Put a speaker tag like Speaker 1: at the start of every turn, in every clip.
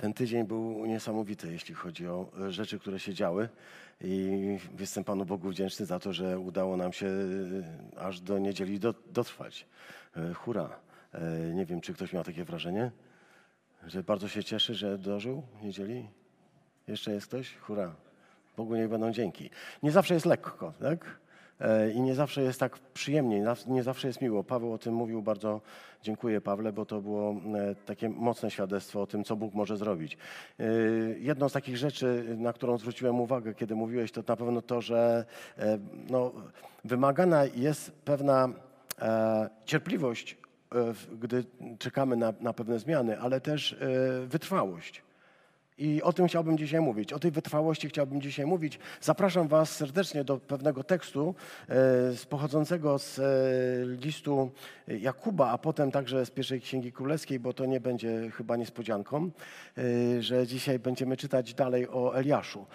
Speaker 1: Ten tydzień był niesamowity, jeśli chodzi o e, rzeczy, które się działy. I jestem Panu Bogu wdzięczny za to, że udało nam się e, aż do niedzieli dotrwać. E, hura. Nie wiem, czy ktoś miał takie wrażenie, że bardzo się cieszy, że dożył niedzieli. Jeszcze jest ktoś? Hura. Bogu niech będą dzięki. Nie zawsze jest lekko, tak? E, i nie zawsze jest tak przyjemnie, nie zawsze jest miło. Paweł o tym mówił bardzo, dziękuję Pawle, bo to było e, takie mocne świadectwo o tym, co Bóg może zrobić. E, jedną z takich rzeczy, na którą zwróciłem uwagę, kiedy mówiłeś, to na pewno to, że no, wymagana jest pewna cierpliwość, gdy czekamy na, na pewne zmiany, ale też wytrwałość. I o tym chciałbym dzisiaj mówić. O tej wytrwałości chciałbym dzisiaj mówić. Zapraszam Was serdecznie do pewnego tekstu e, pochodzącego z e, listu Jakuba, a potem także z pierwszej Księgi Królewskiej, bo to nie będzie chyba niespodzianką, e, że dzisiaj będziemy czytać dalej o Eliaszu.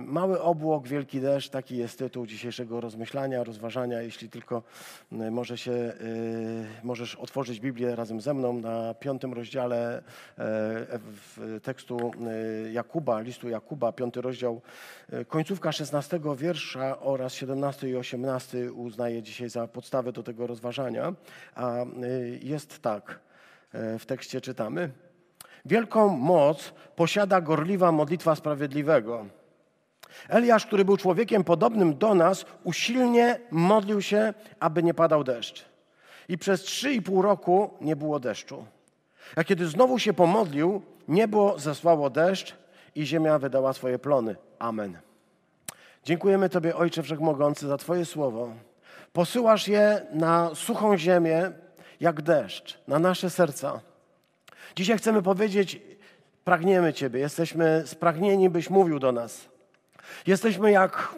Speaker 1: Mały obłok, wielki deszcz, taki jest tytuł dzisiejszego rozmyślania, rozważania. Jeśli tylko może się, możesz otworzyć Biblię razem ze mną na piątym rozdziale tekstu E, Jakuba, listu Jakuba, piąty rozdział, e, końcówka 16 wiersza oraz 17 i 18 uznaję dzisiaj za podstawę do tego rozważania. A e, jest tak, w tekście czytamy. Wielką moc posiada gorliwa modlitwa sprawiedliwego. Eliasz, który był człowiekiem podobnym do nas, usilnie modlił się, aby nie padał deszcz. I przez trzy i pół roku nie było deszczu. A kiedy znowu się pomodlił, niebo zesłało deszcz i ziemia wydała swoje plony. Amen. Dziękujemy Tobie, Ojcze Wszechmogący, za Twoje słowo. Posyłasz je na suchą ziemię, jak deszcz, na nasze serca. Dzisiaj chcemy powiedzieć, pragniemy Ciebie, jesteśmy spragnieni, byś mówił do nas. Jesteśmy jak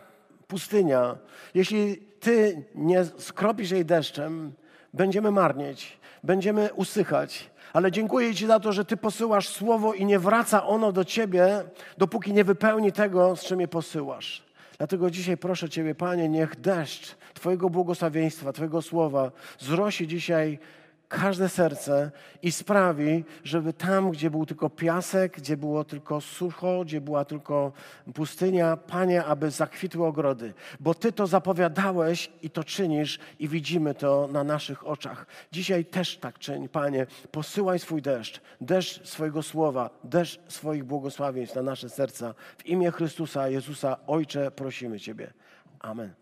Speaker 1: pustynia. Jeśli Ty nie skropisz jej deszczem, będziemy marnieć, będziemy usychać, ale dziękuję Ci za to, że Ty posyłasz słowo i nie wraca ono do Ciebie, dopóki nie wypełni tego, z czym je posyłasz. Dlatego dzisiaj proszę Ciebie, Panie, niech deszcz Twojego błogosławieństwa, Twojego słowa zrosi dzisiaj każde serce i sprawi, żeby tam, gdzie był tylko piasek, gdzie było tylko sucho, gdzie była tylko pustynia, Panie, aby zakwitły ogrody. Bo Ty to zapowiadałeś i to czynisz i widzimy to na naszych oczach. Dzisiaj też tak czyń, Panie. Posyłaj swój deszcz, deszcz swojego słowa, deszcz swoich błogosławieństw na nasze serca. W imię Chrystusa, Jezusa, Ojcze, prosimy Ciebie. Amen.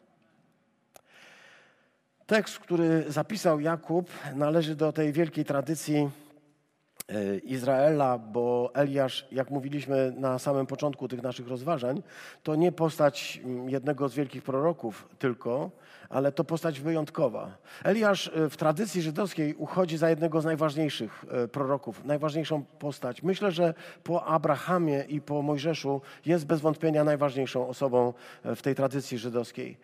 Speaker 1: Tekst, który zapisał Jakub, należy do tej wielkiej tradycji e, Izraela, bo Eliasz, jak mówiliśmy na samym początku tych naszych rozważań, to nie postać jednego z wielkich proroków tylko, ale to postać wyjątkowa. Eliasz e, w tradycji żydowskiej uchodzi za jednego z najważniejszych e, proroków, najważniejszą postać. Myślę, że po Abrahamie i po Mojżeszu jest bez wątpienia najważniejszą osobą e, w tej tradycji żydowskiej.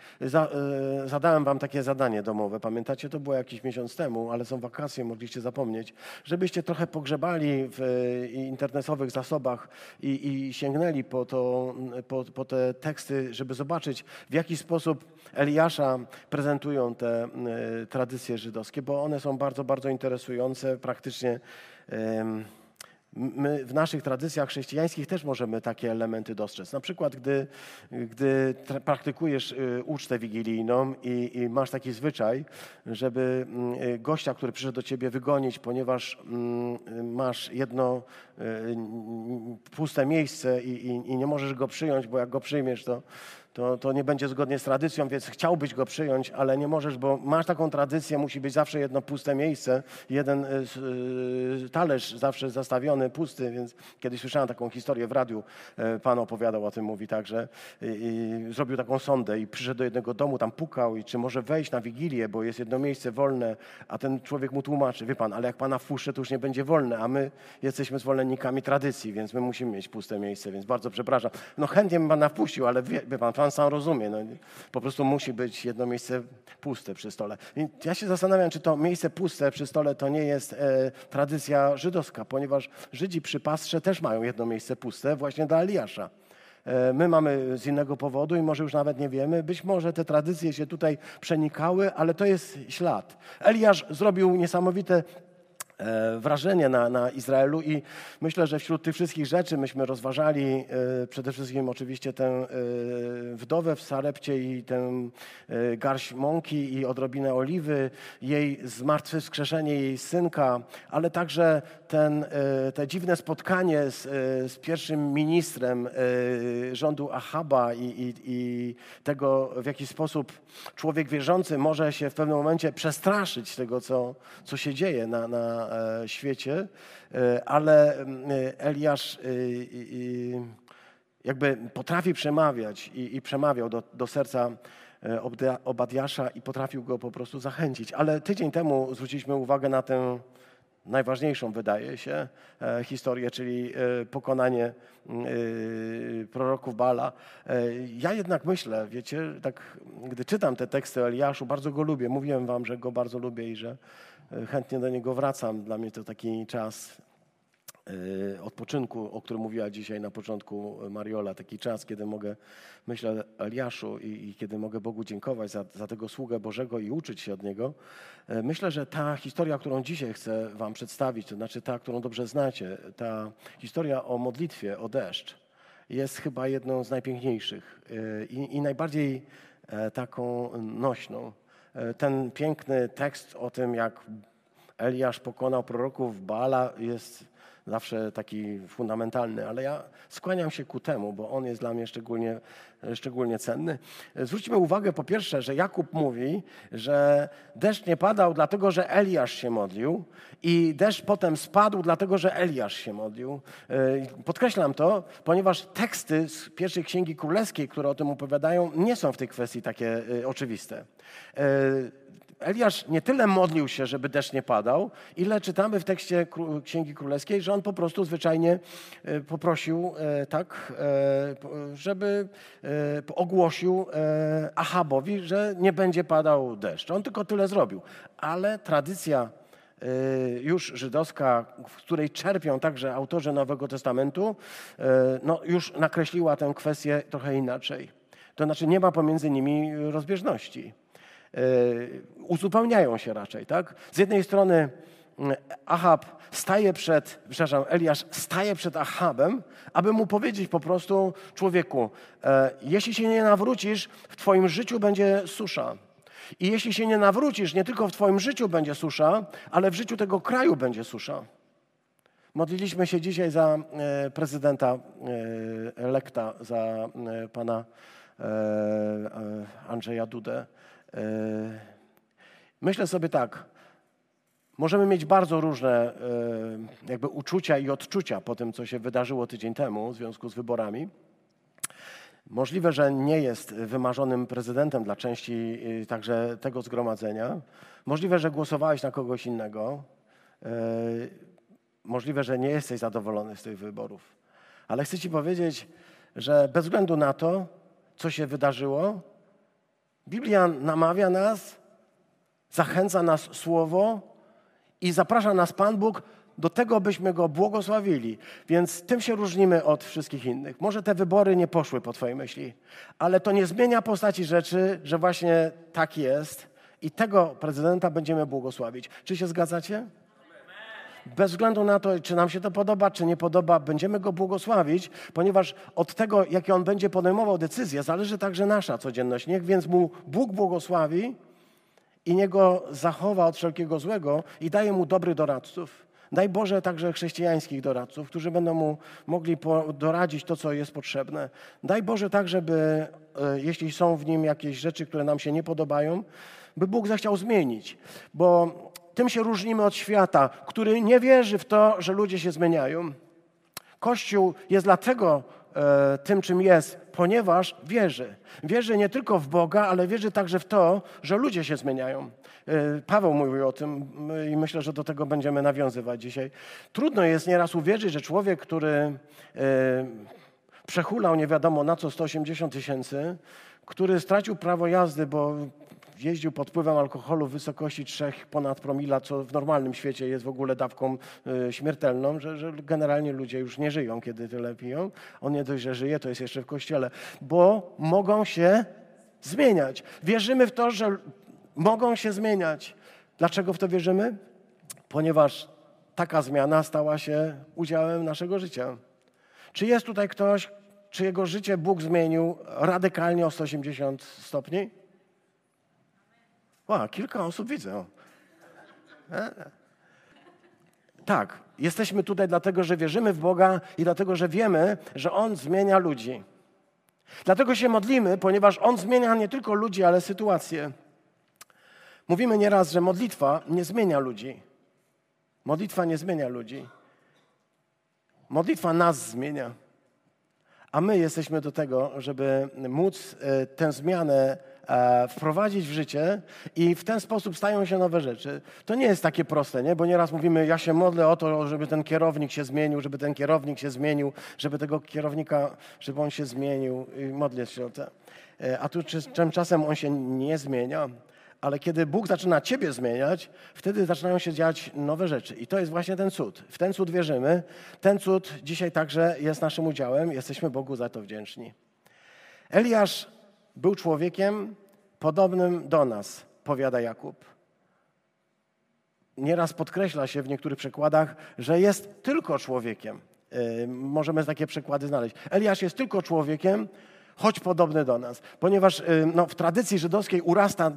Speaker 1: zadałem wam takie zadanie domowe, pamiętacie? To było jakiś miesiąc temu, ale są wakacje, mogliście zapomnieć, żebyście trochę pogrzebali w internetowych zasobach i, i sięgnęli po, to, po, po te teksty, żeby zobaczyć, w jaki sposób Eliasza prezentują te e, tradycje żydowskie, bo one są bardzo, bardzo interesujące. Praktycznie my w naszych tradycjach chrześcijańskich też możemy takie elementy dostrzec. Na przykład, gdy, gdy praktykujesz y, ucztę wigilijną i, i, masz taki zwyczaj, żeby y, gościa, który przyszedł do ciebie, wygonić, ponieważ mm, masz jedno y, puste miejsce i, i, i nie możesz go przyjąć, bo jak go przyjmiesz, to to, to nie będzie zgodnie z tradycją, więc chciałbyś go przyjąć, ale nie możesz, bo masz taką tradycję, musi być zawsze jedno puste miejsce, jeden y, y, talerz zawsze zastawiony, pusty, więc kiedyś słyszałem taką historię w radiu, y, pan opowiadał o tym, mówi tak, że zrobił taką sondę i przyszedł do jednego domu, tam pukał i czy może wejść na Wigilię, bo jest jedno miejsce wolne, a ten człowiek mu tłumaczy, wie pan, ale jak pana wpuszczę, to już nie będzie wolne, a my jesteśmy zwolennikami tradycji, więc my musimy mieć puste miejsce, więc bardzo przepraszam. No chętnie bym pana wpuścił, ale wie, wie pan, Pan sam rozumie. No, po prostu musi być jedno miejsce puste przy stole. I ja się zastanawiam, czy to miejsce puste przy stole to nie jest e, tradycja żydowska, ponieważ Żydzi przy pastrze też mają jedno miejsce puste właśnie dla Eliasza. E, my mamy z innego powodu i może już nawet nie wiemy. Być może te tradycje się tutaj przenikały, ale to jest ślad. Eliasz zrobił niesamowite wrażenie na, na Izraelu i myślę, że wśród tych wszystkich rzeczy myśmy rozważali e, przede wszystkim oczywiście tę e, wdowę w Sarepcie i tę garść mąki i odrobinę oliwy, jej zmartwychwskrzeszenie jej synka, ale także ten, te dziwne spotkanie z, z pierwszym ministrem rządu Ahaba i, i, i tego, w jaki sposób człowiek wierzący może się w pewnym momencie przestraszyć tego, co, co się dzieje na, na E, świecie, e, ale e, Eliasz jakby potrafi przemawiać i, i przemawiał do, do serca Obadiasza i potrafił go po prostu zachęcić. Ale tydzień temu zwróciliśmy uwagę na tę najważniejszą, wydaje się, historię, czyli pokonanie proroków Bala. Ja jednak myślę, wiecie, tak, gdy czytam te teksty o Eliaszu, bardzo go lubię. Mówiłem wam, że go bardzo lubię i że chętnie do niego wracam. Dla mnie to taki czas odpoczynku, o którym mówiła dzisiaj na początku Mariola, taki czas, kiedy mogę myśleć o Eliaszu i, i, kiedy mogę Bogu dziękować za, za tego sługę Bożego i uczyć się od Niego. Y, myślę, że ta historia, którą dzisiaj chcę Wam przedstawić, to znaczy ta, którą dobrze znacie, ta historia o modlitwie, o deszcz, jest chyba jedną z najpiękniejszych y, i, i najbardziej e, taką nośną. E, ten piękny tekst o tym, jak Eliasz pokonał proroków Baala jest zawsze taki fundamentalny, ale ja skłaniam się ku temu, bo on jest dla mnie szczególnie, szczególnie cenny. Zwróćmy uwagę po pierwsze, że Jakub mówi, że deszcz nie padał dlatego, że Eliasz się modlił i deszcz potem spadł dlatego, że Eliasz się modlił. E, podkreślam to, ponieważ teksty z pierwszej księgi królewskiej, które o tym opowiadają, nie są w tej kwestii takie e, oczywiste. Eliasz nie tyle modlił się, żeby deszcz nie padał, ile czytamy w tekście Księgi Królewskiej, że on po prostu zwyczajnie e, poprosił, e, tak, e, żeby ogłosił Ahabowi, że nie będzie padał deszcz. On tylko tyle zrobił. Ale tradycja już żydowska, w której czerpią także autorzy Nowego Testamentu, no już nakreśliła tę kwestię trochę inaczej. To znaczy nie ma pomiędzy nimi rozbieżności. E, uzupełniają się raczej. Tak? Z jednej strony mm, Ahab staje przed, przepraszam, Eliasz staje przed Ahabem, aby mu powiedzieć po prostu, człowieku, e, jeśli się nie nawrócisz, w twoim życiu będzie susza. I jeśli się nie nawrócisz, nie tylko w twoim życiu będzie susza, ale w życiu tego kraju będzie susza. Modliliśmy się dzisiaj za e, prezydenta elekta, za pana Andrzeja Dudę. E, myślę sobie tak, możemy mieć bardzo różne e, jakby uczucia i odczucia po tym, co się wydarzyło tydzień temu w związku z wyborami. Możliwe, że nie jest wymarzonym prezydentem dla części e, także tego zgromadzenia. Możliwe, że głosowałeś na kogoś innego. Możliwe, że nie jesteś zadowolony z tych wyborów. Ale chcę Ci powiedzieć, że bez względu na to, co się wydarzyło, Biblia namawia nas, zachęca nas słowo i zaprasza nas Pan Bóg do tego, byśmy Go błogosławili. Więc tym się różnimy od wszystkich innych. Może te wybory nie poszły po Twojej myśli, ale to nie zmienia postaci rzeczy, że właśnie tak jest i tego prezydenta będziemy błogosławić. Czy się zgadzacie? Bez względu na to, czy nam się to podoba, czy nie podoba, będziemy go błogosławić, ponieważ od tego, jakie on będzie podejmował decyzje, zależy także nasza codzienność. Niech więc mu Bóg błogosławi i niech go zachowa od wszelkiego złego i daje mu dobrych doradców. Daj Boże także chrześcijańskich doradców, którzy będą mu mogli doradzić to, co jest potrzebne. Daj Boże tak, żeby e, jeśli są w nim jakieś rzeczy, które nam się nie podobają, by Bóg zechciał zmienić. Bo tym się różnimy od świata, który nie wierzy w to, że ludzie się zmieniają. Kościół jest dlatego e, tym, czym jest, ponieważ wierzy. Wierzy nie tylko w Boga, ale wierzy także w to, że ludzie się zmieniają. E, Paweł mówił o tym i myślę, że do tego będziemy nawiązywać dzisiaj. Trudno jest nieraz uwierzyć, że człowiek, który e, przehulał nie wiadomo na co 180 tysięcy, który stracił prawo jazdy, bo jeździł pod wpływem alkoholu w wysokości 3 ponad promila, co w normalnym świecie jest w ogóle dawką y, śmiertelną, że, że generalnie ludzie już nie żyją, kiedy tyle piją. On nie dość, że żyje, to jest jeszcze w kościele, bo mogą się zmieniać. Wierzymy w to, że mogą się zmieniać. Dlaczego w to wierzymy? Ponieważ taka zmiana stała się udziałem naszego życia. Czy jest tutaj ktoś, czy jego życie Bóg zmienił radykalnie o 180 stopni? O, kilka osób widzę. E? Tak, jesteśmy tutaj dlatego, że wierzymy w Boga i dlatego, że wiemy, że On zmienia ludzi. Dlatego się modlimy, ponieważ On zmienia nie tylko ludzi, ale sytuacje. Mówimy nieraz, że modlitwa nie zmienia ludzi. Modlitwa nie zmienia ludzi. Modlitwa nas zmienia. A my jesteśmy do tego, żeby móc e, tę zmianę wprowadzić w życie i w ten sposób stają się nowe rzeczy. To nie jest takie proste, nie? bo nieraz mówimy, ja się modlę o to, żeby ten kierownik się zmienił, żeby ten kierownik się zmienił, żeby tego kierownika, żeby on się zmienił i modlę się o to. E, a tu czasem on się nie zmienia ale kiedy Bóg zaczyna Ciebie zmieniać, wtedy zaczynają się dziać nowe rzeczy. I to jest właśnie ten cud. W ten cud wierzymy. Ten cud dzisiaj także jest naszym udziałem. Jesteśmy Bogu za to wdzięczni. Eliasz był człowiekiem podobnym do nas, powiada Jakub. Nieraz podkreśla się w niektórych przekładach, że jest tylko człowiekiem. Yy, możemy takie przekłady znaleźć. Eliasz jest tylko człowiekiem, choć podobny do nas. Ponieważ yy, no, w tradycji żydowskiej urasta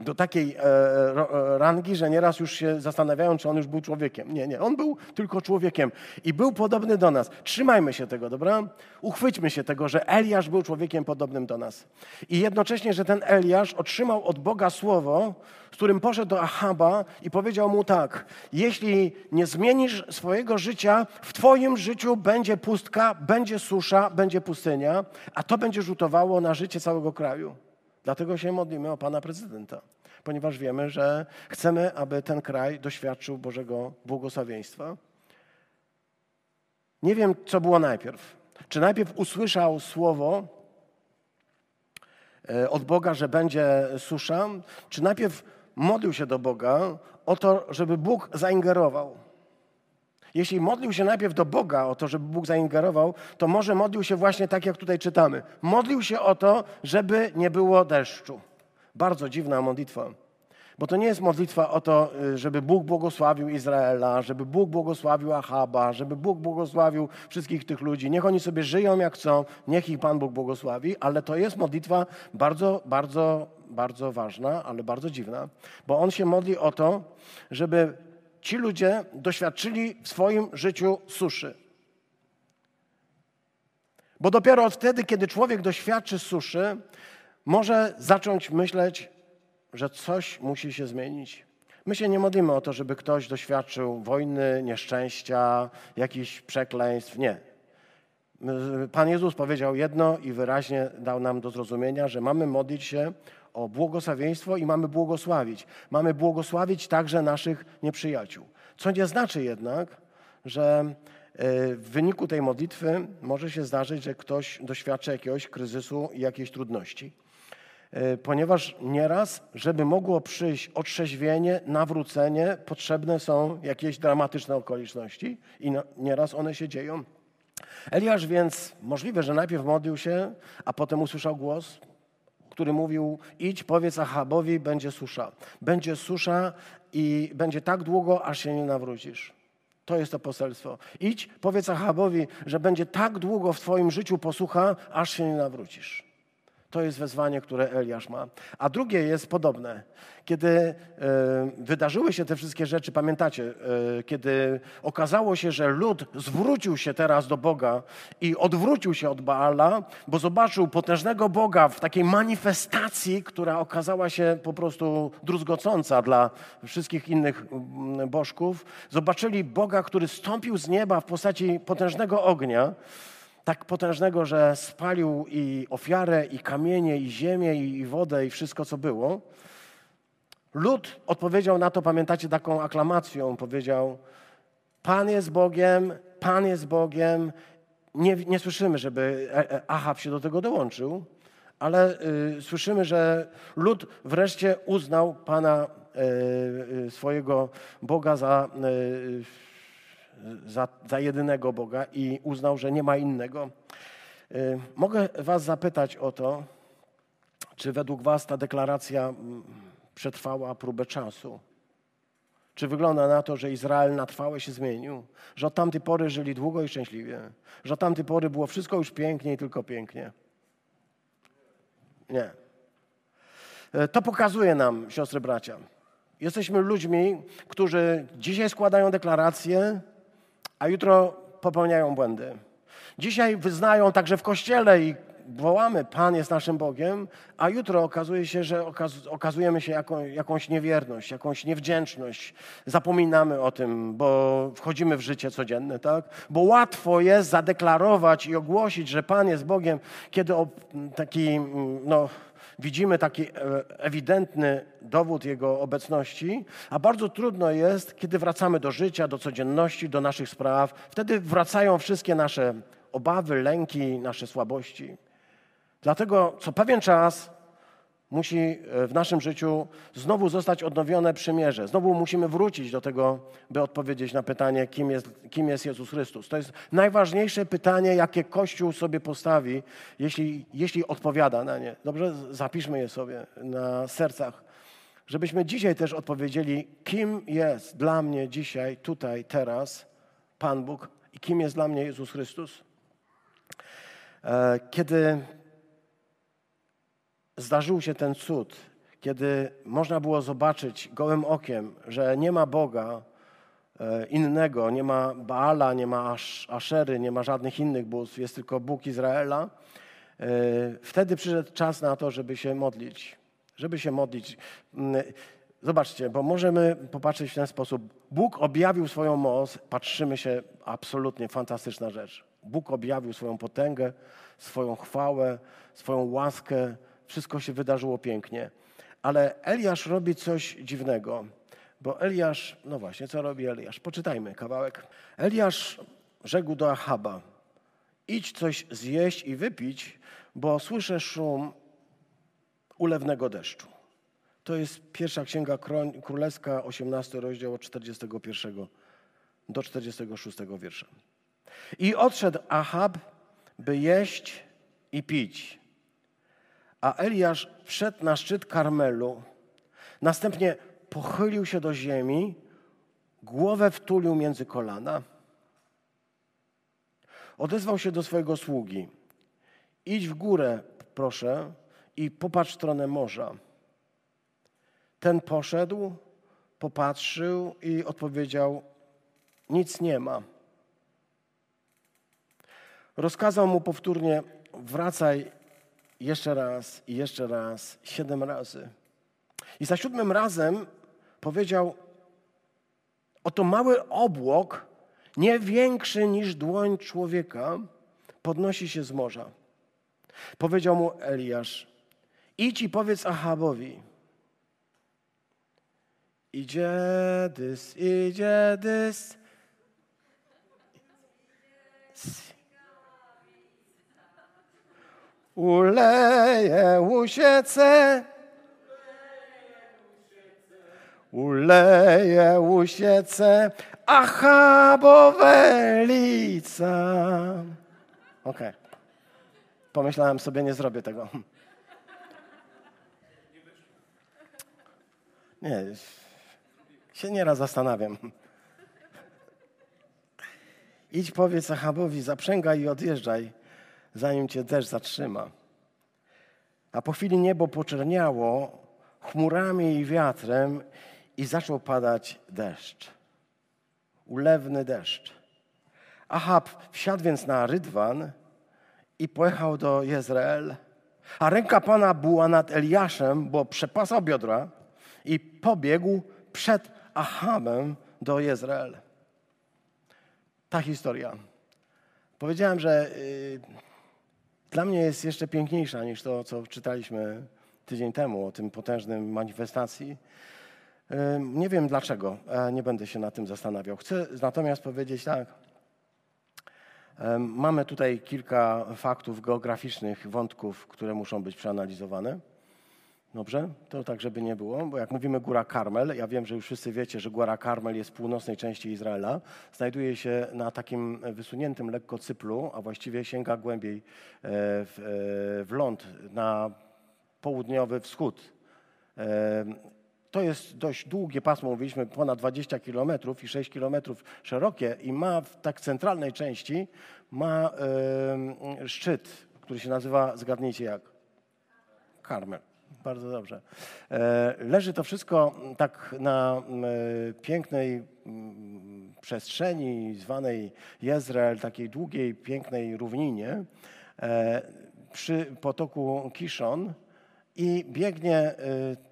Speaker 1: do takiej e, e, rangi, że nieraz już się zastanawiają, czy on już był człowiekiem. Nie, nie, on był tylko człowiekiem i był podobny do nas. Trzymajmy się tego, dobra? Uchwyćmy się tego, że Eliasz był człowiekiem podobnym do nas. I jednocześnie, że ten Eliasz otrzymał od Boga słowo, z którym poszedł do Ahaba i powiedział mu tak: Jeśli nie zmienisz swojego życia, w Twoim życiu będzie pustka, będzie susza, będzie pustynia, a to będzie rzutowało na życie całego kraju. Dlatego się modlimy o pana prezydenta, ponieważ wiemy, że chcemy, aby ten kraj doświadczył Bożego błogosławieństwa. Nie wiem, co było najpierw. Czy najpierw usłyszał słowo e, od Boga, że będzie susza, czy najpierw modlił się do Boga o to, żeby Bóg zaingerował. Jeśli modlił się najpierw do Boga o to, żeby Bóg zaingerował, to może modlił się właśnie tak, jak tutaj czytamy. Modlił się o to, żeby nie było deszczu. Bardzo dziwna modlitwa. Bo to nie jest modlitwa o to, y, żeby Bóg błogosławił Izraela, żeby Bóg błogosławił Achaba, żeby Bóg błogosławił wszystkich tych ludzi. Niech oni sobie żyją jak chcą, niech ich Pan Bóg błogosławi, ale to jest modlitwa bardzo, bardzo, bardzo ważna, ale bardzo dziwna, bo on się modli o to, żeby ci ludzie doświadczyli w swoim życiu suszy. Bo dopiero wtedy, kiedy człowiek doświadczy suszy, może zacząć myśleć, że coś musi się zmienić. My się nie modlimy o to, żeby ktoś doświadczył wojny, nieszczęścia, jakichś przekleństw. Nie. Pan Jezus powiedział jedno i wyraźnie dał nam do zrozumienia, że mamy modlić się o błogosławieństwo i mamy błogosławić. Mamy błogosławić także naszych nieprzyjaciół. Co nie znaczy jednak, że e, w wyniku tej modlitwy może się zdarzyć, że ktoś doświadcza jakiegoś kryzysu i jakiejś trudności. E, ponieważ nieraz, żeby mogło przyjść otrzeźwienie, nawrócenie, potrzebne są jakieś dramatyczne okoliczności i nieraz one się dzieją. Eliasz więc możliwe, że najpierw modlił się, a potem usłyszał głos, który mówił: Idź, powiedz Achabowi, będzie susza. Będzie susza i będzie tak długo, aż się nie nawrócisz. To jest to poselstwo. Idź, powiedz Achabowi, że będzie tak długo w Twoim życiu posłucha, aż się nie nawrócisz. To jest wezwanie, które Eliasz ma. A drugie jest podobne. Kiedy e, wydarzyły się te wszystkie rzeczy, pamiętacie, e, kiedy okazało się, że lud zwrócił się teraz do Boga i odwrócił się od Baala, bo zobaczył potężnego Boga w takiej manifestacji, która okazała się po prostu druzgocąca dla wszystkich innych mm, bożków. Zobaczyli Boga, który stąpił z nieba w postaci potężnego ognia tak potężnego, że spalił i ofiarę, i kamienie, i ziemię, i wodę, i wszystko, co było. Lud odpowiedział na to, pamiętacie, taką aklamacją. Powiedział, Pan jest Bogiem, Pan jest Bogiem. Nie, nie słyszymy, żeby e, e, Ahab się do tego dołączył, ale y, słyszymy, że lud wreszcie uznał Pana y, y, swojego Boga za y, za, za jedynego Boga i uznał, że nie ma innego. Y, mogę Was zapytać o to, czy według Was ta deklaracja mm, przetrwała próbę czasu? Czy wygląda na to, że Izrael na trwałe się zmienił? Że od tamtej pory żyli długo i szczęśliwie? Że od tamtej pory było wszystko już pięknie i tylko pięknie? Nie. E, to pokazuje nam, siostry bracia. Jesteśmy ludźmi, którzy dzisiaj składają deklaracje, a jutro popełniają błędy. Dzisiaj wyznają także w kościele i wołamy, Pan jest naszym Bogiem, a jutro okazuje się, że okazujemy się jaką, jakąś niewierność, jakąś niewdzięczność. Zapominamy o tym, bo wchodzimy w życie codzienne, tak? Bo łatwo jest zadeklarować i ogłosić, że Pan jest Bogiem, kiedy taki, no, widzimy taki e, ewidentny dowód Jego obecności, a bardzo trudno jest, kiedy wracamy do życia, do codzienności, do naszych spraw. Wtedy wracają wszystkie nasze obawy, lęki, nasze słabości. Dlatego co pewien czas musi e, w naszym życiu znowu zostać odnowione przymierze. Znowu musimy wrócić do tego, by odpowiedzieć na pytanie, kim jest, kim jest Jezus Chrystus. To jest najważniejsze pytanie, jakie Kościół sobie postawi, jeśli, jeśli odpowiada na nie. Dobrze, zapiszmy je sobie na sercach, żebyśmy dzisiaj też odpowiedzieli, kim jest dla mnie dzisiaj, tutaj, teraz Pan Bóg i kim jest dla mnie Jezus Chrystus. E, kiedy zdarzył się ten cud, kiedy można było zobaczyć gołym okiem, że nie ma Boga e, innego, nie ma Baala, nie ma Aszery, nie ma żadnych innych bóstw, jest tylko Bóg Izraela, e, wtedy przyszedł czas na to, żeby się modlić. Żeby się modlić. Mm, zobaczcie, bo możemy popatrzeć w ten sposób. Bóg objawił swoją moc, patrzymy się, absolutnie fantastyczna rzecz. Bóg objawił swoją potęgę, swoją chwałę, swoją łaskę, wszystko się wydarzyło pięknie. Ale Eliasz robi coś dziwnego, bo Eliasz, no właśnie, co robi Eliasz? Poczytajmy kawałek. Eliasz rzekł do Achaba, idź coś zjeść i wypić, bo słyszę szum ulewnego deszczu. To jest pierwsza księga królewska, 18 rozdział od 41 do 46 wiersza. I odszedł Achab, by jeść i pić a Eliasz wszedł na szczyt Karmelu, następnie pochylił się do ziemi, głowę wtulił między kolana. Odezwał się do swojego sługi. Idź w górę, proszę, i popatrz w stronę morza. Ten poszedł, popatrzył i odpowiedział: Nic nie ma. Rozkazał mu powtórnie: Wracaj jeszcze raz i jeszcze raz, siedem razy. I za siódmym razem powiedział: Oto mały obłok, nie większy niż dłoń człowieka, podnosi się z morza. Powiedział mu Eliasz: Idź i powiedz Achabowi. Idzie dys, idzie dys. Uleje łusiece, uleje łusiece, achabowe lica. Okej. Okay. Pomyślałem sobie, nie zrobię tego. Nie, się nieraz zastanawiam. Idź powiedz Achabowi, zaprzęgaj i odjeżdżaj zanim cię deszcz zatrzyma. A po chwili niebo poczerniało chmurami i wiatrem i zaczął padać deszcz. Ulewny deszcz. Ahab wsiadł więc na rydwan i pojechał do Jezreel. A ręka Pana była nad Eliaszem, bo przepasał biodra i pobiegł przed Ahabem do Jezreel. Ta historia. Powiedziałem, że yy, dla mnie jest jeszcze piękniejsza niż to, co czytaliśmy tydzień temu o tym potężnym manifestacji. Nie wiem dlaczego, nie będę się na tym zastanawiał. Chcę natomiast powiedzieć tak. Mamy tutaj kilka faktów geograficznych, wątków, które muszą być przeanalizowane. Dobrze? To tak, żeby nie było, bo jak mówimy Góra Karmel, ja wiem, że już wszyscy wiecie, że Góra Karmel jest w północnej części Izraela. Znajduje się na takim wysuniętym lekko cyplu, a właściwie sięga głębiej e, w, e, w ląd, na południowy wschód. E, To jest dość długie pasmo, mówiliśmy ponad 20 km i 6 km szerokie i ma w tak centralnej części ma szczyt, który się nazywa, zgadnijcie jak? Karmel. Bardzo dobrze. E, leży to wszystko tak na pięknej przestrzeni zwanej Jezreel, takiej długiej, pięknej równinie e, przy potoku Kishon i biegnie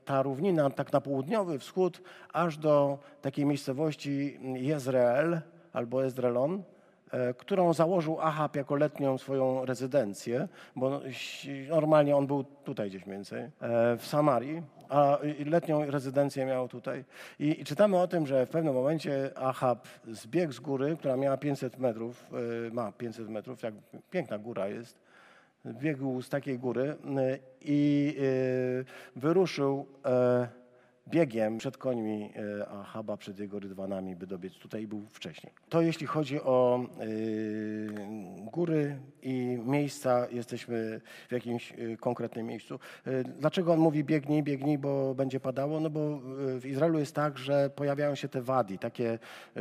Speaker 1: ta równina tak na południowy wschód aż do takiej miejscowości Jezreel albo Ezrelon, e, którą założył Ahab jako letnią swoją rezydencję, bo normalnie on był tutaj gdzieś więcej, e, w Samarii, a letnią rezydencję miał tutaj. I, I, czytamy o tym, że w pewnym momencie Ahab zbiegł z góry, która miała 500 metrów, e, ma 500 metrów, jak piękna góra jest, biegł z takiej góry i wyruszył e, biegiem przed końmi e, Ahaba, przed jego rydwanami, by dobiec tutaj był wcześniej. To jeśli chodzi o y, góry i miejsca, jesteśmy w jakimś konkretnym miejscu. Dlaczego on mówi biegnij, biegnij, bo będzie padało? No bo w Izraelu jest tak, że pojawiają się te wadi, takie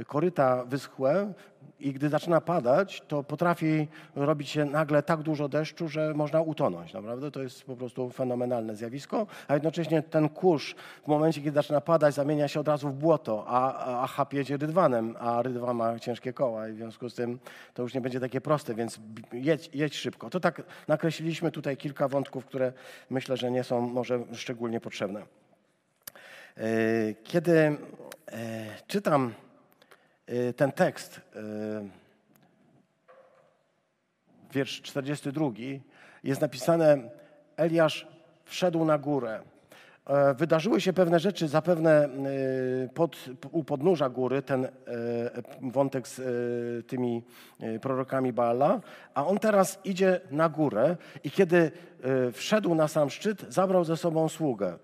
Speaker 1: koryta wyschłe, i gdy zaczyna padać, to potrafi robić się nagle tak dużo deszczu, że można utonąć. Naprawdę to jest po prostu fenomenalne zjawisko, a jednocześnie ten kurz w momencie, kiedy zaczyna padać, zamienia się od razu w błoto, a, a chap jedzie rydwanem, a rydwan ma ciężkie koła i w związku z tym to już nie będzie takie proste, więc jedź, jedź szybko. To tak nakreśliliśmy tutaj kilka wątków, które myślę, że nie są może szczególnie potrzebne. E, kiedy e, czytam ten tekst, y, wiersz 42, jest napisane: Eliasz wszedł na górę. E, wydarzyły się pewne rzeczy, zapewne y, pod, u podnóża góry, ten e, wątek z e, tymi prorokami Baala, a on teraz idzie na górę i kiedy wszedł na sam szczyt, zabrał ze sobą sługę.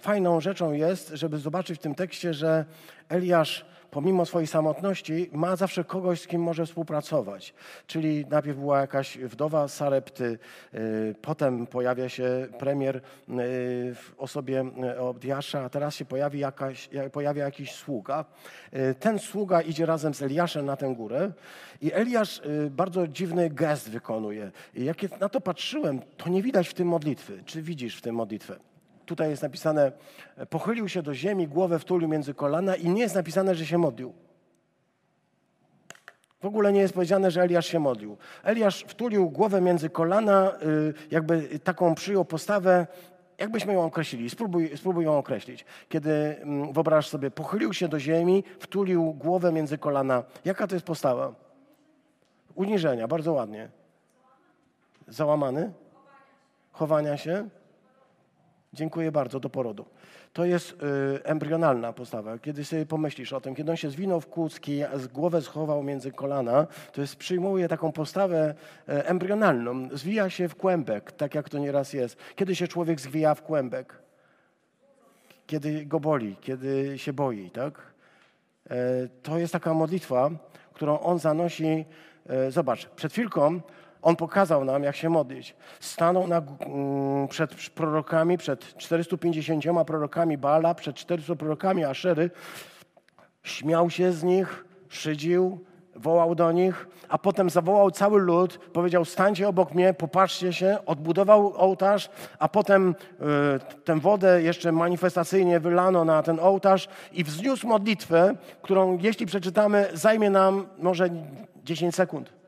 Speaker 1: Fajną rzeczą jest, żeby zobaczyć w tym tekście, że Eliasz pomimo swojej samotności, ma zawsze kogoś, z kim może współpracować. Czyli najpierw była jakaś wdowa Sarepty, y, potem pojawia się premier y, w osobie y, Obdiasza, a teraz się pojawi jakaś, pojawia jakiś sługa. Ten sługa idzie razem z Eliaszem na tę górę i Eliasz bardzo dziwny gest wykonuje. Jak na to patrzyłem, to nie widać w tym modlitwy. Czy widzisz w tym modlitwę? Tutaj jest napisane, pochylił się do ziemi, głowę wtulił między kolana i nie jest napisane, że się modlił. W ogóle nie jest powiedziane, że Eliasz się modlił. Eliasz wtulił głowę między kolana, y, jakby taką przyjął postawę, jakbyśmy ją określili. Spróbuj, spróbuj ją określić. Kiedy mm, wyobraź sobie, pochylił się do ziemi, wtulił głowę między kolana. Jaka to jest postawa? Uniżenia, bardzo ładnie. Załamany? Chowania się? Dziękuję bardzo, do porodu. To jest y, embrionalna postawa. Kiedy sobie pomyślisz o tym, kiedy on się zwinął w kucki, z głowę schował między kolana, to jest, przyjmuje taką postawę y, embrionalną. Zwija się w kłębek, tak jak to nieraz jest. Kiedy się człowiek zwija w kłębek? Kiedy go boli, kiedy się boi, tak? Y, to jest taka modlitwa, którą on zanosi. Y, zobacz, przed chwilką on pokazał nam, jak się modlić. Stanął na, mm, przed prorokami, przed 450 prorokami Baala, przed 400 prorokami Aszery, śmiał się z nich, szydził, wołał do nich, a potem zawołał cały lud, powiedział: Stańcie obok mnie, popatrzcie się, odbudował ołtarz, a potem y, tę wodę jeszcze manifestacyjnie wylano na ten ołtarz i wzniósł modlitwę, którą, jeśli przeczytamy, zajmie nam może 10 sekund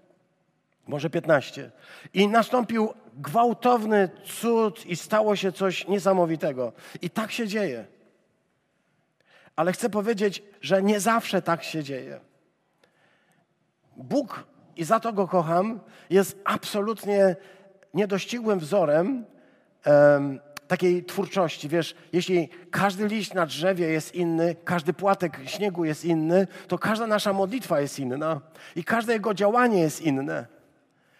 Speaker 1: może 15. I nastąpił gwałtowny cud i stało się coś niesamowitego. I tak się dzieje. Ale chcę powiedzieć, że nie zawsze tak się dzieje. Bóg, i za to go kocham, jest absolutnie niedościgłym wzorem um, takiej twórczości. Wiesz, jeśli każdy liść na drzewie jest inny, każdy płatek śniegu jest inny, to każda nasza modlitwa jest inna i każde jego działanie jest inne.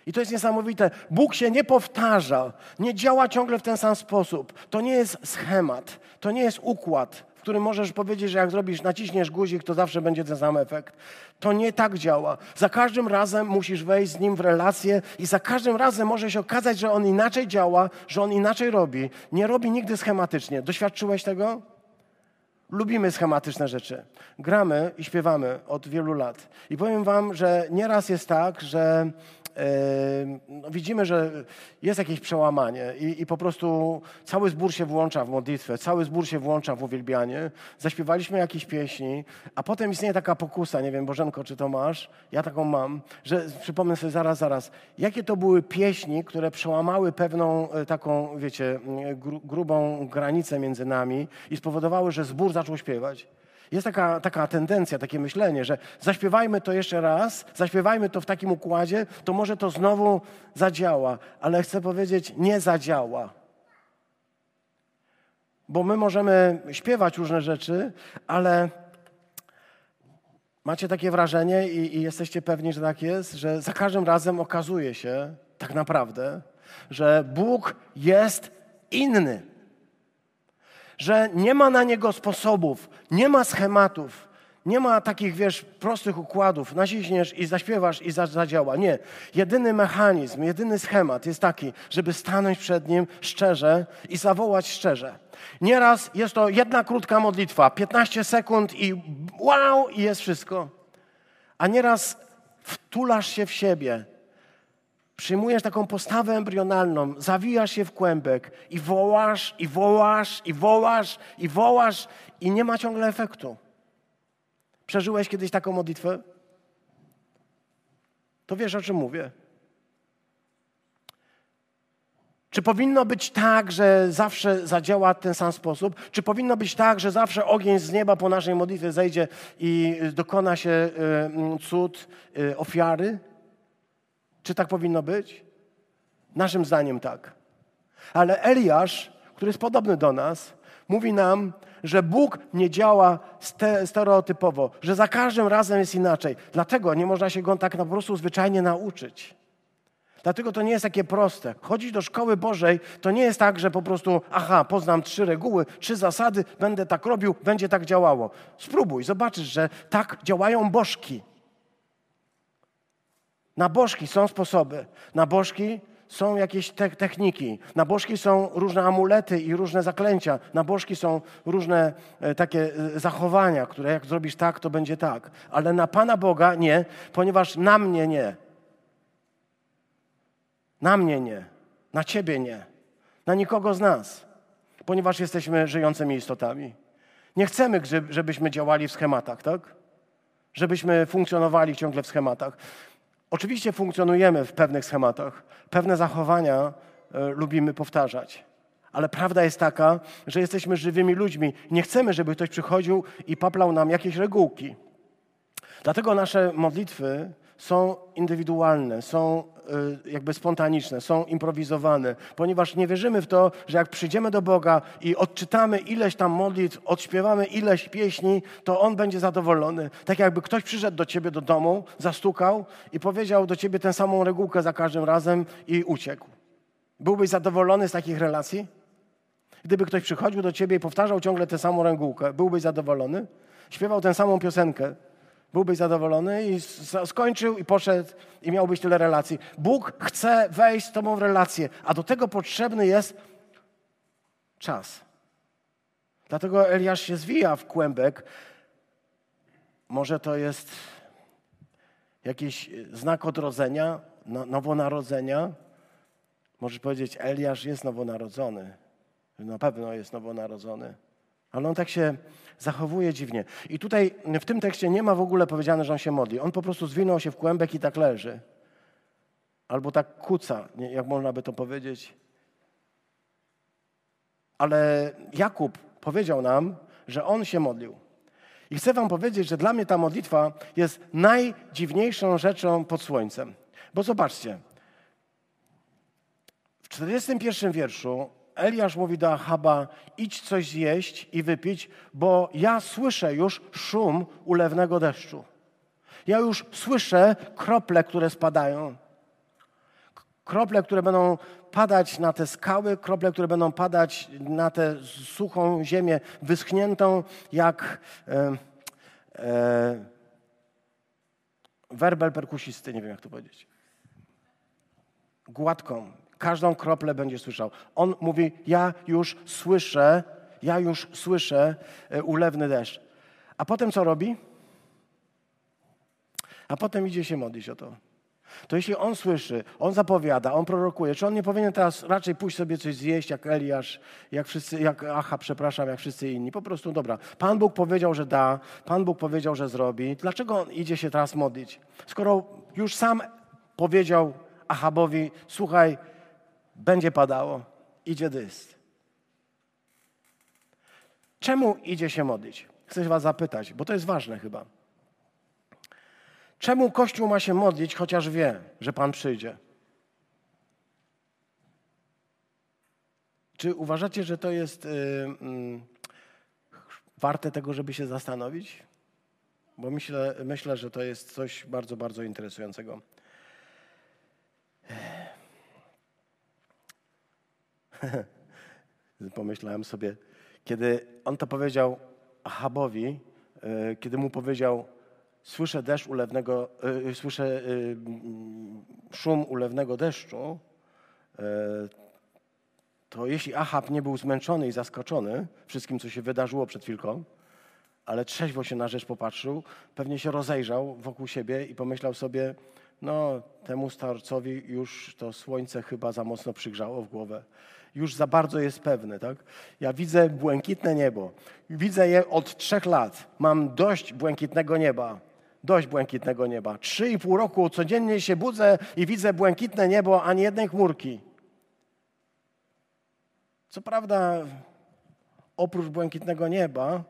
Speaker 1: I to jest niesamowite. Bóg się nie powtarza, nie działa ciągle w ten sam sposób. To nie jest schemat, to nie jest układ, w którym możesz powiedzieć, że jak zrobisz, naciśniesz guzik, to zawsze będzie ten sam efekt. To nie tak działa. Za każdym razem musisz wejść z nim w relację i za każdym razem może się okazać, że on inaczej działa, że on inaczej robi. Nie robi nigdy schematycznie. Doświadczyłeś tego? Lubimy schematyczne rzeczy. Gramy i śpiewamy od wielu lat. I powiem Wam, że nieraz jest tak, że no widzimy, że jest jakieś przełamanie i, i, po prostu cały zbór się włącza w modlitwę, cały zbór się włącza w uwielbianie. Zaśpiewaliśmy jakieś pieśni, a potem istnieje taka pokusa, nie wiem, Bożenko, czy to masz? Ja taką mam, że przypomnę sobie zaraz, zaraz, jakie to były pieśni, które przełamały pewną e, taką, wiecie, grubą granicę między nami i spowodowały, że zbór zaczął śpiewać. Jest taka, taka tendencja, takie myślenie, że zaśpiewajmy to jeszcze raz, zaśpiewajmy to w takim układzie, to może to znowu zadziała. Ale chcę powiedzieć, nie zadziała. Bo my możemy śpiewać różne rzeczy, ale macie takie wrażenie i, i jesteście pewni, że tak jest, że za każdym razem okazuje się tak naprawdę, że Bóg jest inny że nie ma na niego sposobów, nie ma schematów, nie ma takich, wiesz, prostych układów, naciśniesz i zaśpiewasz i zadziała. Nie. Jedyny mechanizm, jedyny schemat jest taki, żeby stanąć przed Nim szczerze i zawołać szczerze. Nieraz jest to jedna krótka modlitwa, 15 sekund i wow, i jest wszystko. A nieraz wtulasz się w siebie, przyjmujesz taką postawę embrionalną, zawijasz się w kłębek i wołasz, i wołasz, i wołasz, i wołasz, i nie ma ciągle efektu. Przeżyłeś kiedyś taką modlitwę? To wiesz, o czym mówię. Czy powinno być tak, że zawsze zadziała ten sam sposób? Czy powinno być tak, że zawsze ogień z nieba po naszej modlitwie zejdzie i dokona się y, cud y, ofiary? Czy tak powinno być? Naszym zdaniem tak. Ale Eliasz, który jest podobny do nas, mówi nam, że Bóg nie działa stereotypowo, że za każdym razem jest inaczej. Dlatego nie można się go tak po prostu zwyczajnie nauczyć. Dlatego to nie jest takie proste. Chodzić do szkoły Bożej to nie jest tak, że po prostu, aha, poznam trzy reguły, trzy zasady, będę tak robił, będzie tak działało. Spróbuj, zobaczysz, że tak działają bożki. Na bożki są sposoby. Na bożki są jakieś te techniki. Na bożki są różne amulety i różne zaklęcia. Na bożki są różne e, takie e, zachowania, które jak zrobisz tak, to będzie tak. Ale na Pana Boga nie, ponieważ na mnie nie. Na mnie nie. Na Ciebie nie. Na nikogo z nas. Ponieważ jesteśmy żyjącymi istotami. Nie chcemy, żebyśmy działali w schematach, tak? Żebyśmy funkcjonowali ciągle w schematach. Oczywiście funkcjonujemy w pewnych schematach, pewne zachowania y, lubimy powtarzać. Ale prawda jest taka, że jesteśmy żywymi ludźmi. Nie chcemy, żeby ktoś przychodził i paplał nam jakieś regułki. Dlatego nasze modlitwy są indywidualne, są jakby spontaniczne, są improwizowane, ponieważ nie wierzymy w to, że jak przyjdziemy do Boga i odczytamy ileś tam modlitw, odśpiewamy ileś pieśni, to On będzie zadowolony. Tak jakby ktoś przyszedł do ciebie do domu, zastukał i powiedział do ciebie tę samą regułkę za każdym razem i uciekł. Byłbyś zadowolony z takich relacji? Gdyby ktoś przychodził do ciebie i powtarzał ciągle tę samą regułkę, byłbyś zadowolony? Śpiewał tę samą piosenkę, byłbyś zadowolony i skończył i poszedł i miałbyś tyle relacji. Bóg chce wejść z tobą w relację, a do tego potrzebny jest czas. Dlatego Eliasz się zwija w kłębek. Może to jest jakiś znak odrodzenia, no, nowonarodzenia. Możesz powiedzieć, Eliasz jest nowonarodzony. Na pewno jest nowonarodzony. Ale on tak się zachowuje dziwnie. I tutaj w tym tekście nie ma w ogóle powiedziane, że on się modli. On po prostu zwinął się w kłębek i tak leży. Albo tak kuca, jak można by to powiedzieć. Ale Jakub powiedział nam, że on się modlił. I chcę wam powiedzieć, że dla mnie ta modlitwa jest najdziwniejszą rzeczą pod słońcem. Bo zobaczcie, w 41 wierszu Eliasz mówi do Achaba, idź coś zjeść i wypić, bo ja słyszę już szum ulewnego deszczu. Ja już słyszę krople, które spadają. Krople, które będą padać na te skały, krople, które będą padać na tę suchą ziemię, wyschniętą jak e, e, werbel perkusisty, nie wiem jak to powiedzieć. Gładką, Każdą kroplę będzie słyszał. On mówi: Ja już słyszę, ja już słyszę e, ulewny deszcz. A potem co robi? A potem idzie się modlić o to. To jeśli on słyszy, on zapowiada, on prorokuje, czy on nie powinien teraz raczej pójść sobie coś zjeść, jak Eliasz, jak wszyscy, jak Aha, przepraszam, jak wszyscy inni. Po prostu dobra. Pan Bóg powiedział, że da, Pan Bóg powiedział, że zrobi. Dlaczego on idzie się teraz modlić? Skoro już sam powiedział Ahabowi, słuchaj, będzie padało, idzie dyst. Czemu idzie się modlić? Chcę was zapytać, bo to jest ważne chyba. Czemu Kościół ma się modlić, chociaż wie, że Pan przyjdzie? Czy uważacie, że to jest yy, yy, warte tego, żeby się zastanowić? Bo myślę, myślę, że to jest coś bardzo, bardzo interesującego. Pomyślałem sobie, kiedy on to powiedział Ahabowi, yy, kiedy mu powiedział, słyszę deszcz ulewnego, y, słyszę y, szum ulewnego deszczu, to jeśli Ahab nie był zmęczony i zaskoczony wszystkim, co się wydarzyło przed chwilką, ale trzeźwo się na rzecz popatrzył, pewnie się rozejrzał wokół siebie i pomyślał sobie, no temu starcowi już to słońce chyba za mocno przygrzało w głowę. Już za bardzo jest pewny, tak? Ja widzę błękitne niebo. Widzę je od trzech lat. Mam dość błękitnego nieba dość błękitnego nieba. Trzy i pół roku codziennie się budzę i widzę błękitne niebo, ani jednej chmurki. Co prawda, oprócz błękitnego nieba,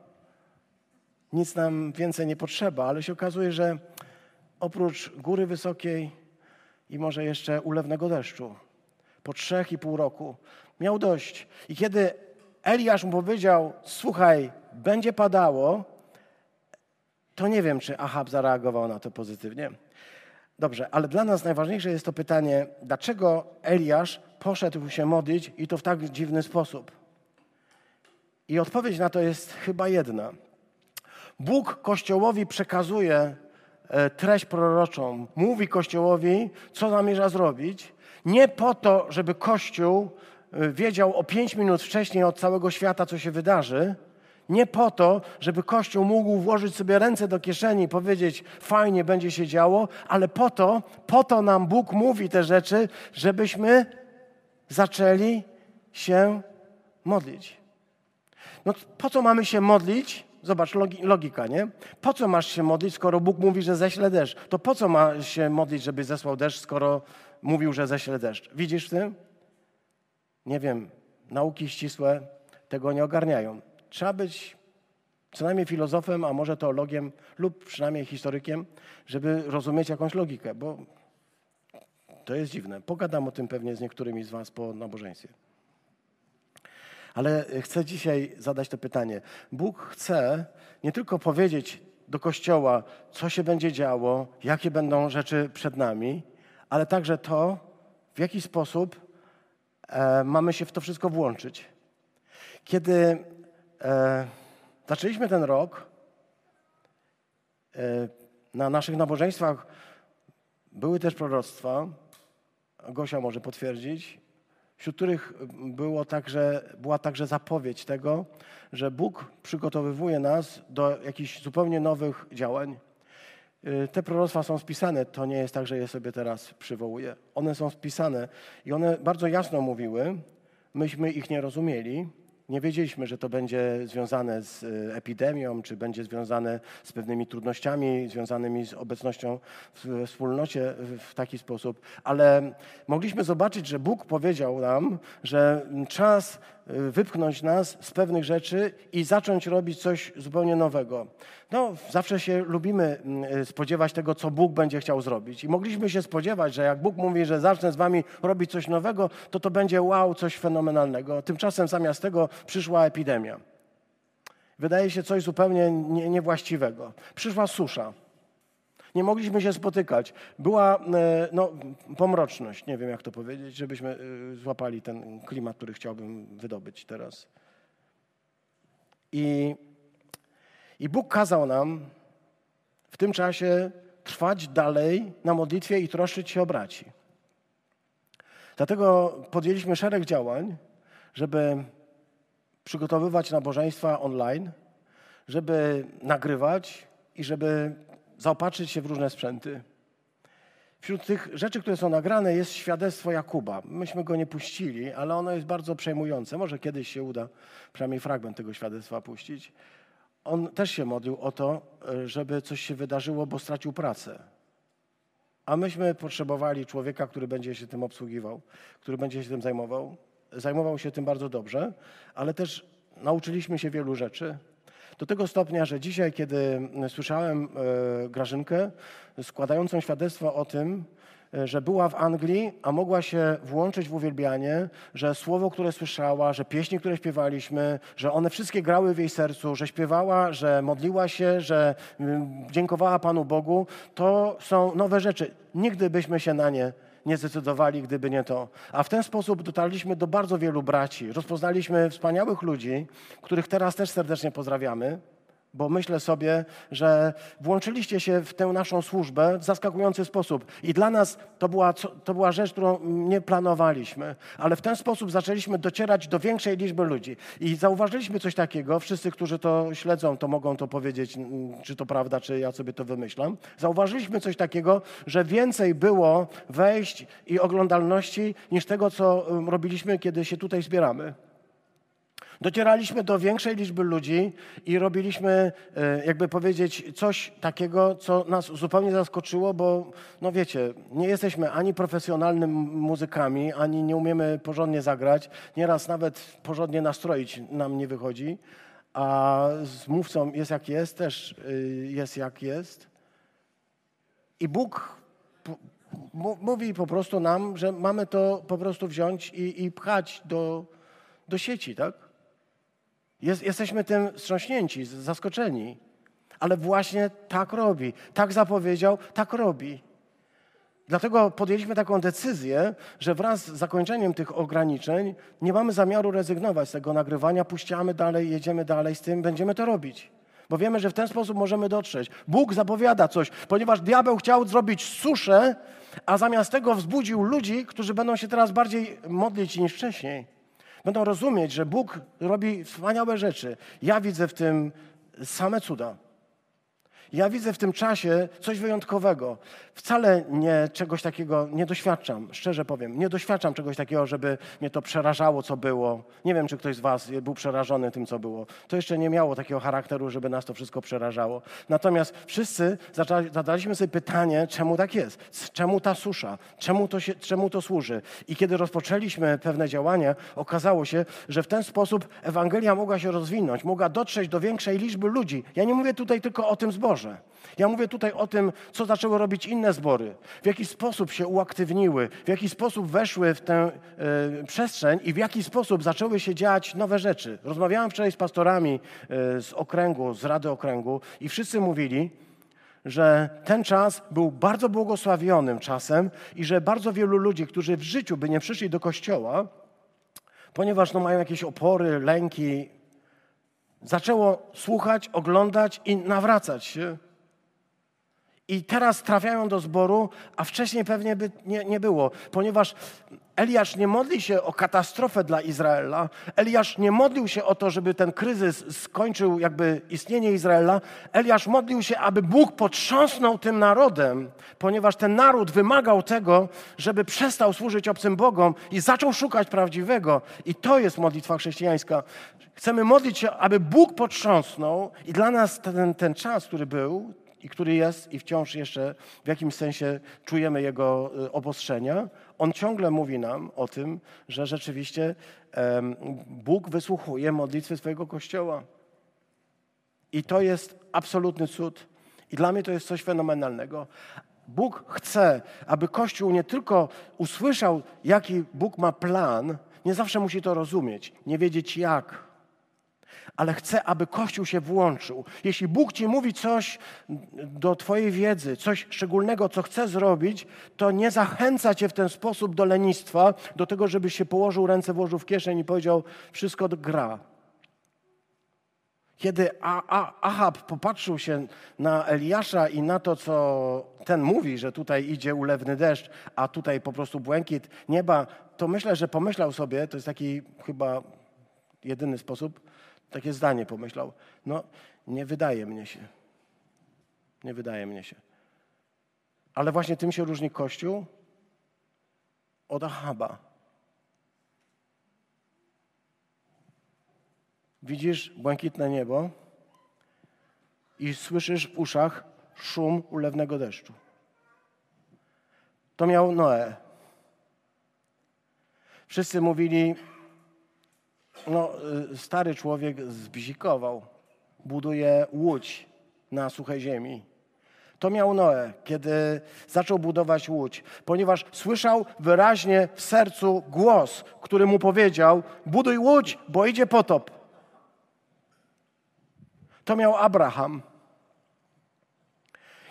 Speaker 1: nic nam więcej nie potrzeba, ale się okazuje, że oprócz góry wysokiej i może jeszcze ulewnego deszczu, po trzech i pół roku miał dość. I kiedy Eliasz mu powiedział: Słuchaj, będzie padało, to nie wiem, czy Ahab zareagował na to pozytywnie. Dobrze, ale dla nas najważniejsze jest to pytanie, dlaczego Eliasz poszedł się modlić i to w tak dziwny sposób? I odpowiedź na to jest chyba jedna. Bóg Kościołowi przekazuje treść proroczą, mówi Kościołowi, co zamierza zrobić, nie po to, żeby Kościół e, wiedział o pięć minut wcześniej od całego świata, co się wydarzy, nie po to, żeby Kościół mógł włożyć sobie ręce do kieszeni i powiedzieć, fajnie będzie się działo, ale po to, po to nam Bóg mówi te rzeczy, żebyśmy zaczęli się modlić. No po co mamy się modlić? Zobacz, logika, nie? Po co masz się modlić, skoro Bóg mówi, że ześle deszcz? To po co ma się modlić, żeby zesłał deszcz, skoro mówił, że ześle deszcz? Widzisz w tym? Nie wiem, nauki ścisłe tego nie ogarniają. Trzeba być co najmniej filozofem, a może teologiem lub przynajmniej historykiem, żeby rozumieć jakąś logikę, bo to jest dziwne. Pogadam o tym pewnie z niektórymi z Was po nabożeństwie. Ale chcę dzisiaj zadać to pytanie. Bóg chce nie tylko powiedzieć do Kościoła, co się będzie działo, jakie będą rzeczy przed nami, ale także to, w jaki sposób e, mamy się w to wszystko włączyć. Kiedy E, zaczęliśmy ten rok. E, na naszych nabożeństwach były też proroctwa. Gosia może potwierdzić, wśród których było także, była także zapowiedź tego, że Bóg przygotowywuje nas do jakichś zupełnie nowych działań. E, te proroctwa są spisane, to nie jest tak, że je sobie teraz przywołuję. One są spisane i one bardzo jasno mówiły, myśmy ich nie rozumieli, nie wiedzieliśmy, że to będzie związane z e, epidemią, czy będzie związane z pewnymi trudnościami związanymi z obecnością w wspólnocie w taki sposób, ale mogliśmy zobaczyć, że Bóg powiedział nam, że czas wypchnąć nas z pewnych rzeczy i zacząć robić coś zupełnie nowego. No, zawsze się lubimy mm, spodziewać tego, co Bóg będzie chciał zrobić. I mogliśmy się spodziewać, że jak Bóg mówi, że zacznę z wami robić coś nowego, to to będzie wow, coś fenomenalnego. Tymczasem zamiast tego przyszła epidemia. Wydaje się coś zupełnie nie, niewłaściwego. Przyszła susza. Nie mogliśmy się spotykać. Była e, no, pomroczność, nie wiem jak to powiedzieć, żebyśmy e, złapali ten klimat, który chciałbym wydobyć teraz. I i Bóg kazał nam w tym czasie trwać dalej na modlitwie i troszczyć się o braci. Dlatego podjęliśmy szereg działań, żeby przygotowywać nabożeństwa online, żeby nagrywać i żeby zaopatrzyć się w różne sprzęty. Wśród tych rzeczy, które są nagrane, jest świadectwo Jakuba. Myśmy go nie puścili, ale ono jest bardzo przejmujące. Może kiedyś się uda przynajmniej fragment tego świadectwa puścić. On też się modlił o to, żeby coś się wydarzyło, bo stracił pracę. A myśmy potrzebowali człowieka, który będzie się tym obsługiwał, który będzie się tym zajmował. Zajmował się tym bardzo dobrze, ale też nauczyliśmy się wielu rzeczy. Do tego stopnia, że dzisiaj, kiedy słyszałem e, Grażynkę składającą świadectwo o tym, e, że była w Anglii, a mogła się włączyć w uwielbianie, że słowo, które słyszała, że pieśni, które śpiewaliśmy, że one wszystkie grały w jej sercu, że śpiewała, że modliła się, że mm, dziękowała Panu Bogu, to są nowe rzeczy. Nigdy byśmy się na nie nie zdecydowali, gdyby nie to. A w ten sposób dotarliśmy do bardzo wielu braci. Rozpoznaliśmy wspaniałych ludzi, których teraz też serdecznie pozdrawiamy bo myślę sobie, że włączyliście się w tę naszą służbę w zaskakujący sposób. I dla nas to była, to była rzecz, którą nie planowaliśmy, ale w ten sposób zaczęliśmy docierać do większej liczby ludzi. I zauważyliśmy coś takiego, wszyscy, którzy to śledzą, to mogą to powiedzieć, czy to prawda, czy ja sobie to wymyślam. Zauważyliśmy coś takiego, że więcej było wejść i oglądalności niż tego, co robiliśmy, kiedy się tutaj zbieramy. Docieraliśmy do większej liczby ludzi i robiliśmy, e, jakby powiedzieć, coś takiego, co nas zupełnie zaskoczyło, bo, no wiecie, nie jesteśmy ani profesjonalnymi muzykami, ani nie umiemy porządnie zagrać. Nieraz nawet porządnie nastroić nam nie wychodzi, a z mówcą jest jak jest, też e, jest jak jest. I Bóg mówi po prostu nam, że mamy to po prostu wziąć i, i pchać do, do sieci, tak? Jest, jesteśmy tym wstrząśnięci, zaskoczeni. Ale właśnie tak robi. Tak zapowiedział, tak robi. Dlatego podjęliśmy taką decyzję, że wraz z zakończeniem tych ograniczeń nie mamy zamiaru rezygnować z tego nagrywania, puściamy dalej, jedziemy dalej z tym, będziemy to robić. Bo wiemy, że w ten sposób możemy dotrzeć. Bóg zapowiada coś, ponieważ diabeł chciał zrobić suszę, a zamiast tego wzbudził ludzi, którzy będą się teraz bardziej modlić niż wcześniej będą rozumieć, że Bóg robi wspaniałe rzeczy. Ja widzę w tym same cuda. Ja widzę w tym czasie coś wyjątkowego. Wcale nie czegoś takiego nie doświadczam, szczerze powiem. Nie doświadczam czegoś takiego, żeby mnie to przerażało, co było. Nie wiem, czy ktoś z Was był przerażony tym, co było. To jeszcze nie miało takiego charakteru, żeby nas to wszystko przerażało. Natomiast wszyscy zadaliśmy sobie pytanie, czemu tak jest? Czemu ta susza? Czemu to, się, czemu to służy? I kiedy rozpoczęliśmy pewne działania, okazało się, że w ten sposób Ewangelia mogła się rozwinąć, mogła dotrzeć do większej liczby ludzi. Ja nie mówię tutaj tylko o tym zborze. Ja mówię tutaj o tym, co zaczęły robić inne zbory, w jaki sposób się uaktywniły, w jaki sposób weszły w tę y, przestrzeń i w jaki sposób zaczęły się dziać nowe rzeczy. Rozmawiałem wczoraj z pastorami y, z okręgu, z Rady Okręgu i wszyscy mówili, że ten czas był bardzo błogosławionym czasem i że bardzo wielu ludzi, którzy w życiu by nie przyszli do kościoła, ponieważ no, mają jakieś opory, lęki, zaczęło słuchać, oglądać i nawracać się. I teraz trafiają do zboru, a wcześniej pewnie by nie, nie było, ponieważ Eliasz nie modli się o katastrofę dla Izraela. Eliasz nie modlił się o to, żeby ten kryzys skończył jakby istnienie Izraela. Eliasz modlił się, aby Bóg potrząsnął tym narodem, ponieważ ten naród wymagał tego, żeby przestał służyć obcym Bogom i zaczął szukać prawdziwego. I to jest modlitwa chrześcijańska. Chcemy modlić się, aby Bóg potrząsnął i dla nas ten, ten czas, który był, i który jest i wciąż jeszcze w jakimś sensie czujemy jego y, obostrzenia, on ciągle mówi nam o tym, że rzeczywiście Bóg wysłuchuje modlitwy swojego Kościoła. I to jest absolutny cud. I dla mnie to jest coś fenomenalnego. Bóg chce, aby Kościół nie tylko usłyszał, jaki Bóg ma plan, nie zawsze musi to rozumieć, nie wiedzieć jak, ale chcę, aby Kościół się włączył. Jeśli Bóg ci mówi coś do Twojej wiedzy, coś szczególnego, co chce zrobić, to nie zachęca Cię w ten sposób do lenistwa, do tego, żebyś się położył ręce, włożył w kieszeń i powiedział, wszystko gra. Kiedy Ahab popatrzył się na Eliasza i na to, co ten mówi, że tutaj idzie ulewny deszcz, a tutaj po prostu błękit nieba, to myślę, że pomyślał sobie, to jest taki chyba jedyny sposób, takie zdanie pomyślał. No, nie wydaje mnie się. Nie wydaje mnie się. Ale właśnie tym się różni Kościół od Ahaba. Widzisz błękitne niebo i słyszysz w uszach szum ulewnego deszczu. To miał Noe. Wszyscy mówili, no, y, stary człowiek zbzikował, buduje łódź na suchej ziemi. To miał Noe, kiedy zaczął budować łódź, ponieważ słyszał wyraźnie w sercu głos, który mu powiedział: Buduj łódź, bo idzie potop. To miał Abraham.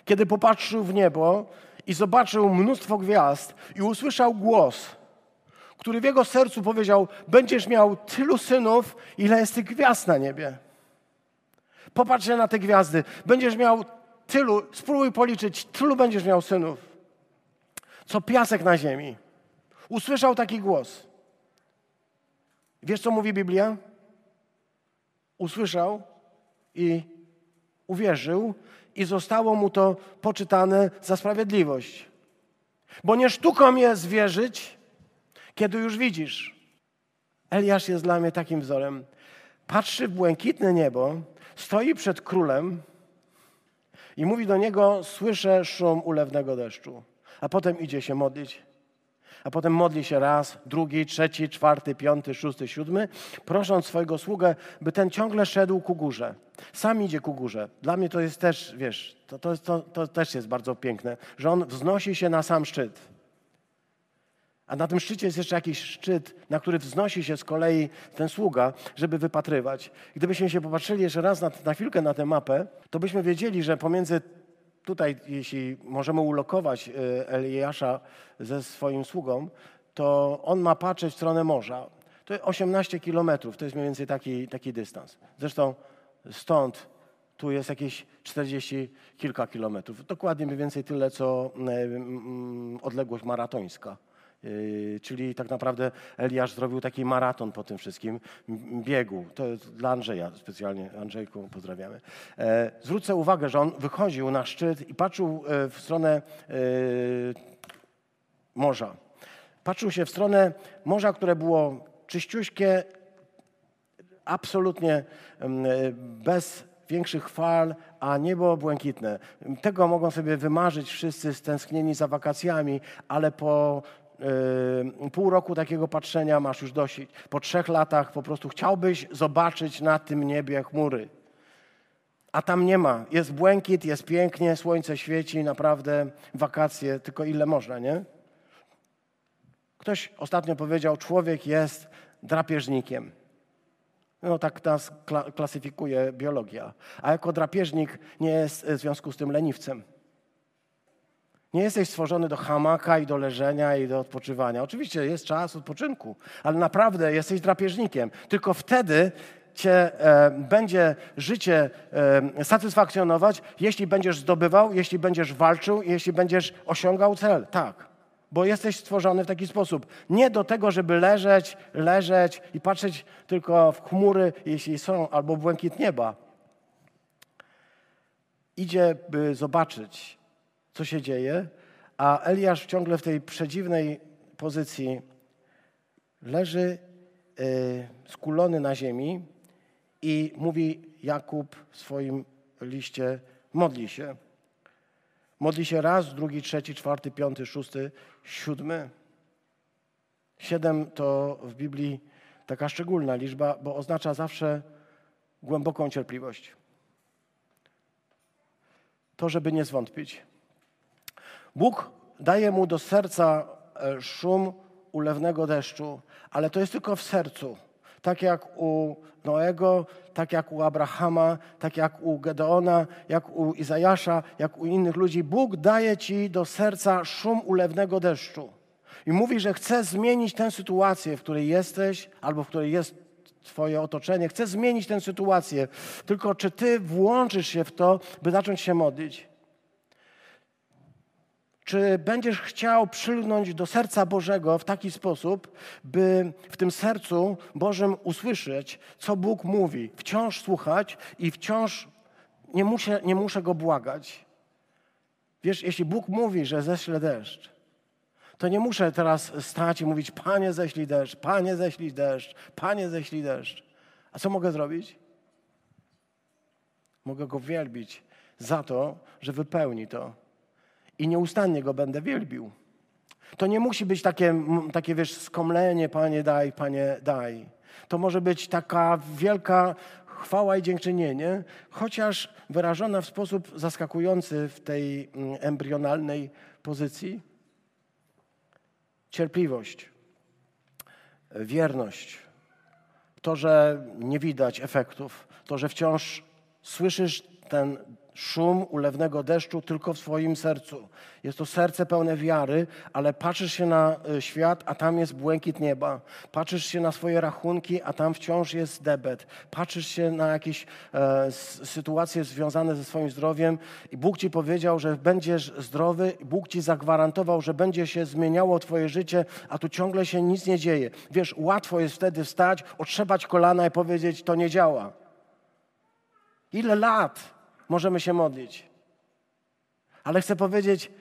Speaker 1: Kiedy popatrzył w niebo i zobaczył mnóstwo gwiazd i usłyszał głos, który w jego sercu powiedział: Będziesz miał tylu synów, ile jest tych gwiazd na niebie. Popatrz na te gwiazdy. Będziesz miał tylu, spróbuj policzyć, tylu będziesz miał synów, co piasek na ziemi. Usłyszał taki głos. Wiesz, co mówi Biblia? Usłyszał i uwierzył, i zostało mu to poczytane za sprawiedliwość. Bo nie sztuką jest wierzyć, kiedy już widzisz. Eliasz jest dla mnie takim wzorem. Patrzy w błękitne niebo, stoi przed królem i mówi do niego: Słyszę szum ulewnego deszczu. A potem idzie się modlić. A potem modli się raz, drugi, trzeci, czwarty, piąty, szósty, siódmy, prosząc swojego sługę, by ten ciągle szedł ku górze. Sam idzie ku górze. Dla mnie to jest też, wiesz, to, to, to, to też jest bardzo piękne, że on wznosi się na sam szczyt. A na tym szczycie jest jeszcze jakiś szczyt, na który wznosi się z kolei ten sługa, żeby wypatrywać. Gdybyśmy się popatrzyli jeszcze raz na, na chwilkę na tę mapę, to byśmy wiedzieli, że pomiędzy tutaj, jeśli możemy ulokować y, Eliasza ze swoim sługą, to on ma patrzeć w stronę morza. To 18 kilometrów, to jest mniej więcej taki, taki dystans. Zresztą stąd tu jest jakieś 40 kilka kilometrów. Dokładnie mniej więcej tyle, co y, odległość maratońska. Yy, czyli tak naprawdę Eliasz zrobił taki maraton po tym wszystkim, biegu. To dla Andrzeja specjalnie. Andrzejku, pozdrawiamy. E, zwrócę uwagę, że on wychodził na szczyt i patrzył e, w stronę e, morza. Patrzył się w stronę morza, które było czyściuśkie, absolutnie bez większych fal, a niebo błękitne. Tego mogą sobie wymarzyć wszyscy stęsknieni za wakacjami, ale po pół roku takiego patrzenia masz już dość. Po trzech latach po prostu chciałbyś zobaczyć na tym niebie chmury. A tam nie ma. Jest błękit, jest pięknie, słońce świeci, naprawdę wakacje, tylko ile można, nie? Ktoś ostatnio powiedział, człowiek jest drapieżnikiem. No tak nas klasyfikuje biologia. A jako drapieżnik nie jest w związku z tym leniwcem. Nie jesteś stworzony do hamaka i do leżenia i do odpoczywania. Oczywiście jest czas odpoczynku, ale naprawdę jesteś drapieżnikiem. Tylko wtedy cię e, będzie życie e, satysfakcjonować, jeśli będziesz zdobywał, jeśli będziesz walczył, jeśli będziesz osiągał cel. Tak. Bo jesteś stworzony w taki sposób. Nie do tego, żeby leżeć, leżeć i patrzeć tylko w chmury, jeśli są, albo błękit nieba. Idzie, by zobaczyć, co się dzieje, a Eliasz ciągle w tej przedziwnej pozycji leży y, skulony na ziemi i mówi Jakub w swoim liście, modli się. Modli się raz, drugi, trzeci, czwarty, piąty, szósty, siódmy. Siedem to w Biblii taka szczególna liczba, bo oznacza zawsze głęboką cierpliwość. To, żeby nie zwątpić. Bóg daje mu do serca e, szum ulewnego deszczu, ale to jest tylko w sercu. Tak jak u Noego, tak jak u Abrahama, tak jak u Gedeona, jak u Izajasza, jak u innych ludzi. Bóg daje ci do serca szum ulewnego deszczu. I mówi, że chce zmienić tę sytuację, w której jesteś, albo w której jest Twoje otoczenie. Chce zmienić tę sytuację. Tylko czy Ty włączysz się w to, by zacząć się modlić? Czy będziesz chciał przylgnąć do serca Bożego w taki sposób, by w tym sercu Bożym usłyszeć, co Bóg mówi, wciąż słuchać i wciąż nie muszę, nie muszę go błagać? Wiesz, jeśli Bóg mówi, że ześle deszcz, to nie muszę teraz stać i mówić: Panie, ześlij deszcz, Panie, ześlij deszcz, Panie, ześlij deszcz. A co mogę zrobić? Mogę go wielbić za to, że wypełni to. I nieustannie go będę wielbił. To nie musi być takie, takie wiesz, skomlenie, Panie daj, Panie daj. To może być taka wielka chwała i dziękczynienie, chociaż wyrażona w sposób zaskakujący w tej embrionalnej pozycji. Cierpliwość, wierność, to, że nie widać efektów, to, że wciąż słyszysz ten szum ulewnego deszczu tylko w swoim sercu. Jest to serce pełne wiary, ale patrzysz się na e, świat, a tam jest błękit nieba. Patrzysz się na swoje rachunki, a tam wciąż jest debet. Patrzysz się na jakieś e, sytuacje związane ze swoim zdrowiem i Bóg ci powiedział, że będziesz zdrowy, Bóg ci zagwarantował, że będzie się zmieniało twoje życie, a tu ciągle się nic nie dzieje. Wiesz, łatwo jest wtedy wstać, otrzepać kolana i powiedzieć, to nie działa. Ile lat możemy się modlić. Ale chcę powiedzieć,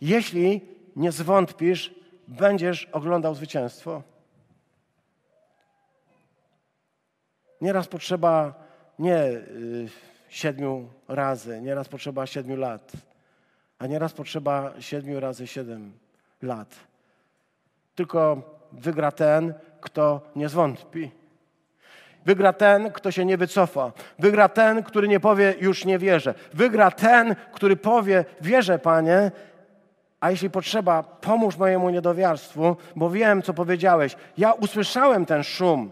Speaker 1: jeśli nie zwątpisz, będziesz oglądał zwycięstwo. Nieraz potrzeba nie y, siedmiu razy, nieraz potrzeba siedmiu lat, a nieraz potrzeba siedmiu razy siedem lat. Tylko wygra ten, kto nie zwątpi. Wygra ten, kto się nie wycofa. Wygra ten, który nie powie, już nie wierzę. Wygra ten, który powie, wierzę, Panie, a jeśli potrzeba, pomóż mojemu niedowiarstwu, bo wiem, co powiedziałeś. Ja usłyszałem ten szum.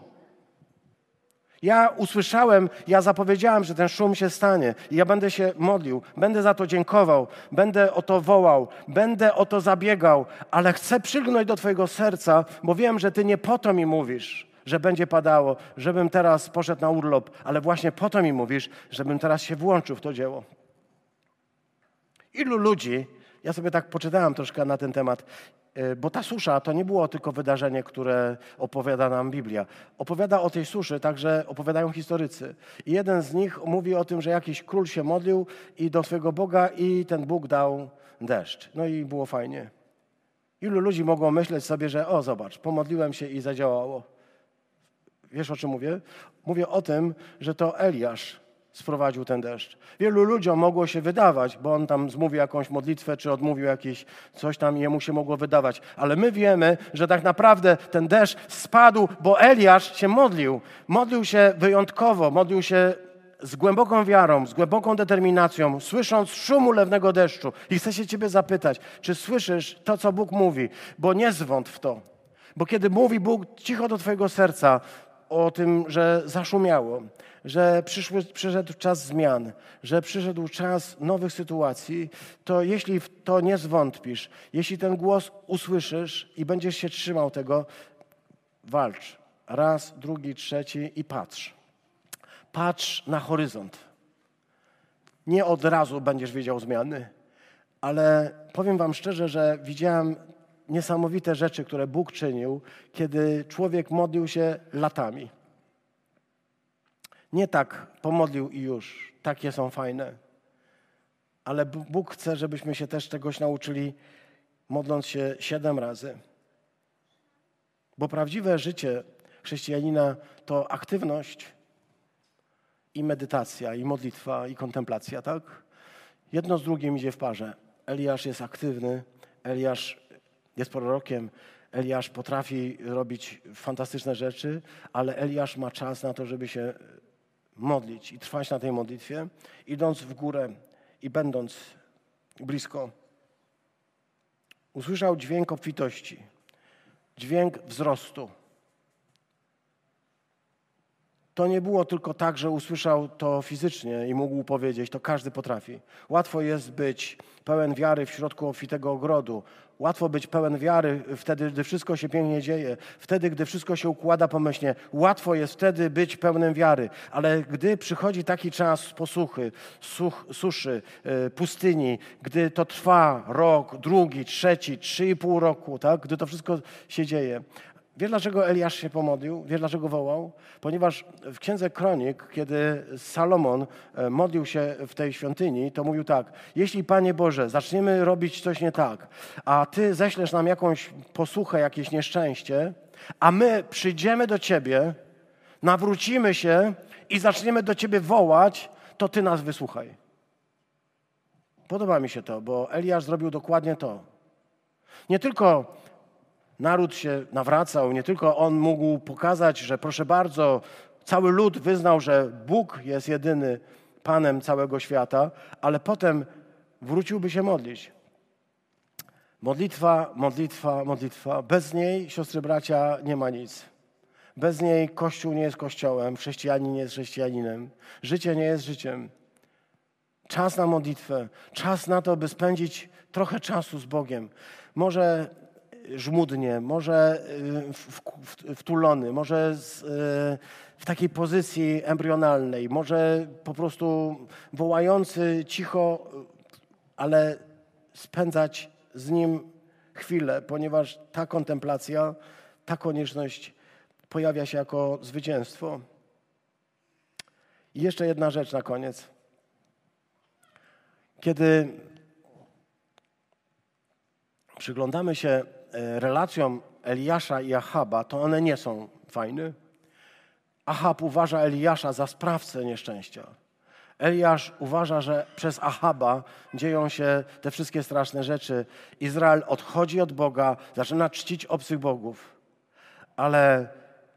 Speaker 1: Ja usłyszałem, ja zapowiedziałem, że ten szum się stanie. I ja będę się modlił, będę za to dziękował, będę o to wołał, będę o to zabiegał, ale chcę przygnąć do Twojego serca, bo wiem, że Ty nie po to mi mówisz że będzie padało, żebym teraz poszedł na urlop, ale właśnie po to mi mówisz, żebym teraz się włączył w to dzieło. Ilu ludzi, ja sobie tak poczytałem troszkę na ten temat, e, bo ta susza to nie było tylko wydarzenie, które opowiada nam Biblia. Opowiada o tej suszy, także opowiadają historycy. I jeden z nich mówi o tym, że jakiś król się modlił i do swojego Boga i ten Bóg dał deszcz. No i było fajnie. Ilu ludzi mogło myśleć sobie, że o zobacz, pomodliłem się i zadziałało. Wiesz o czym mówię? Mówię o tym, że to Eliasz sprowadził ten deszcz. Wielu ludziom mogło się wydawać, bo on tam zmówił jakąś modlitwę, czy odmówił jakieś coś tam i jemu się mogło wydawać. Ale my wiemy, że tak naprawdę ten deszcz spadł, bo Eliasz się modlił. Modlił się wyjątkowo, modlił się z głęboką wiarą, z głęboką determinacją, słysząc szumu lewnego deszczu. I chcę się ciebie zapytać, czy słyszysz to, co Bóg mówi? Bo nie zwątp w to. Bo kiedy mówi Bóg cicho do twojego serca, o tym, że zaszumiało, że przyszły, przyszedł czas zmian, że przyszedł czas nowych sytuacji, to jeśli w to nie zwątpisz, jeśli ten głos usłyszysz i będziesz się trzymał tego, walcz. Raz, drugi, trzeci i patrz. Patrz na horyzont. Nie od razu będziesz wiedział zmiany, ale powiem Wam szczerze, że widziałem niesamowite rzeczy, które Bóg czynił, kiedy człowiek modlił się latami. Nie tak pomodlił i już, takie są fajne. Ale Bóg chce, żebyśmy się też czegoś nauczyli, modląc się siedem razy. Bo prawdziwe życie chrześcijanina to aktywność i medytacja, i modlitwa, i kontemplacja, tak? Jedno z drugim idzie w parze. Eliasz jest aktywny, Eliasz jest prorokiem. Eliasz potrafi robić fantastyczne rzeczy, ale Eliasz ma czas na to, żeby się modlić i trwać na tej modlitwie, idąc w górę i będąc blisko. Usłyszał dźwięk obfitości, dźwięk wzrostu. To nie było tylko tak, że usłyszał to fizycznie i mógł powiedzieć, to każdy potrafi. Łatwo jest być pełen wiary w środku obfitego ogrodu. Łatwo być pełen wiary wtedy, gdy wszystko się pięknie dzieje, wtedy, gdy wszystko się układa pomyślnie. Łatwo jest wtedy być pełnym wiary, ale gdy przychodzi taki czas posłuchy, such, suszy, e, pustyni, gdy to trwa rok, drugi, trzeci, trzy i pół roku, tak? gdy to wszystko się dzieje, Wiesz, dlaczego Eliasz się pomodlił? Wiesz, dlaczego wołał? Ponieważ w Księdze Kronik, kiedy Salomon e, modlił się w tej świątyni, to mówił tak, jeśli Panie Boże, zaczniemy robić coś nie tak, a Ty ześlesz nam jakąś posłuchę, jakieś nieszczęście, a my przyjdziemy do Ciebie, nawrócimy się i zaczniemy do Ciebie wołać, to Ty nas wysłuchaj. Podoba mi się to, bo Eliasz zrobił dokładnie to. Nie tylko naród się nawracał, nie tylko on mógł pokazać, że proszę bardzo, cały lud wyznał, że Bóg jest jedyny Panem całego świata, ale potem wróciłby się modlić. Modlitwa, modlitwa, modlitwa. Bez niej, siostry bracia, nie ma nic. Bez niej Kościół nie jest Kościołem, chrześcijanin nie jest chrześcijaninem, życie nie jest życiem. Czas na modlitwę, czas na to, by spędzić trochę czasu z Bogiem. Może żmudnie, może y, wtulony, może z, y, w takiej pozycji embrionalnej, może po prostu wołający cicho, ale spędzać z nim chwilę, ponieważ ta kontemplacja, ta konieczność pojawia się jako zwycięstwo. I jeszcze jedna rzecz na koniec. Kiedy przyglądamy się relacjom Eliasza i Ahaba, to one nie są fajne. Ahab uważa Eliasza za sprawcę nieszczęścia. Eliasz uważa, że przez Ahaba dzieją się te wszystkie straszne rzeczy. Izrael odchodzi od Boga, zaczyna czcić obcych bogów. Ale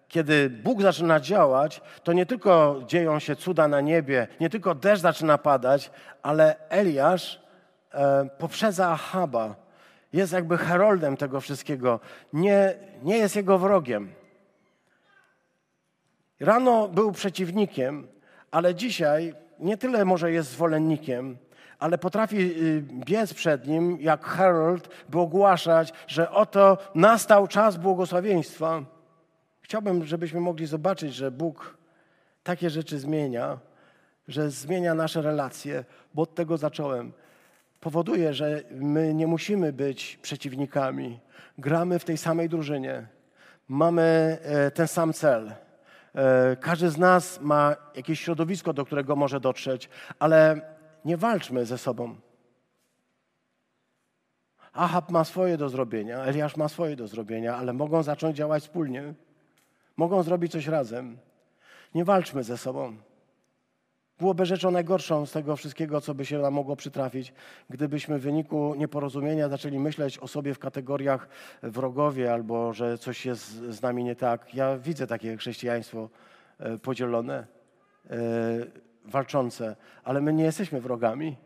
Speaker 1: kiedy Bóg zaczyna działać, to nie tylko dzieją się cuda na niebie, nie tylko deszcz zaczyna padać, ale Eliasz e, poprzedza Ahaba jest jakby heroldem tego wszystkiego, nie, nie jest jego wrogiem. Rano był przeciwnikiem, ale dzisiaj nie tyle może jest zwolennikiem, ale potrafi y, biec przed nim jak herold, by ogłaszać, że oto nastał czas błogosławieństwa. Chciałbym, żebyśmy mogli zobaczyć, że Bóg takie rzeczy zmienia, że zmienia nasze relacje, bo od tego zacząłem powoduje, że my nie musimy być przeciwnikami. Gramy w tej samej drużynie. Mamy e, ten sam cel. E, każdy z nas ma jakieś środowisko, do którego może dotrzeć, ale nie walczmy ze sobą. Ahab ma swoje do zrobienia, Eliasz ma swoje do zrobienia, ale mogą zacząć działać wspólnie. Mogą zrobić coś razem. Nie walczmy ze sobą. Byłoby rzeczą najgorszą z tego wszystkiego, co by się nam mogło przytrafić, gdybyśmy w wyniku nieporozumienia zaczęli myśleć o sobie w kategoriach wrogowie albo że coś jest z nami nie tak. Ja widzę takie chrześcijaństwo e, podzielone, e, walczące, ale my nie jesteśmy wrogami.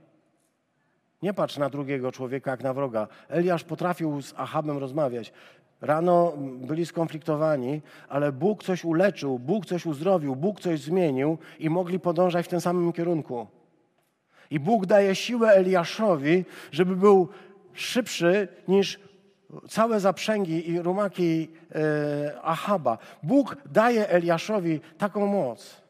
Speaker 1: Nie patrz na drugiego człowieka jak na wroga. Eliasz potrafił z Ahabem rozmawiać. Rano byli skonfliktowani, ale Bóg coś uleczył, Bóg coś uzdrowił, Bóg coś zmienił i mogli podążać w tym samym kierunku. I Bóg daje siłę Eliaszowi, żeby był szybszy niż całe zaprzęgi i rumaki e, Ahaba. Bóg daje Eliaszowi taką moc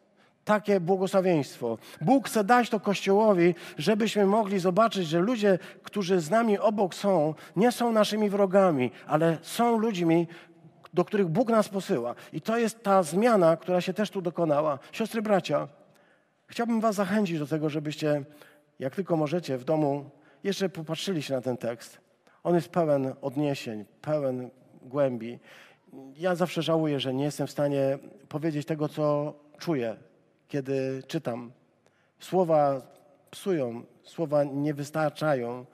Speaker 1: takie błogosławieństwo. Bóg chce dać to Kościołowi, żebyśmy mogli zobaczyć, że ludzie, którzy z nami obok są, nie są naszymi wrogami, ale są ludźmi, do których Bóg nas posyła. I to jest ta zmiana, która się też tu dokonała. Siostry, bracia, chciałbym Was zachęcić do tego, żebyście, jak tylko możecie, w domu jeszcze popatrzyli się na ten tekst. On jest pełen odniesień, pełen głębi. Ja zawsze żałuję, że nie jestem w stanie powiedzieć tego, co czuję kiedy czytam. Słowa psują, słowa nie wystarczają.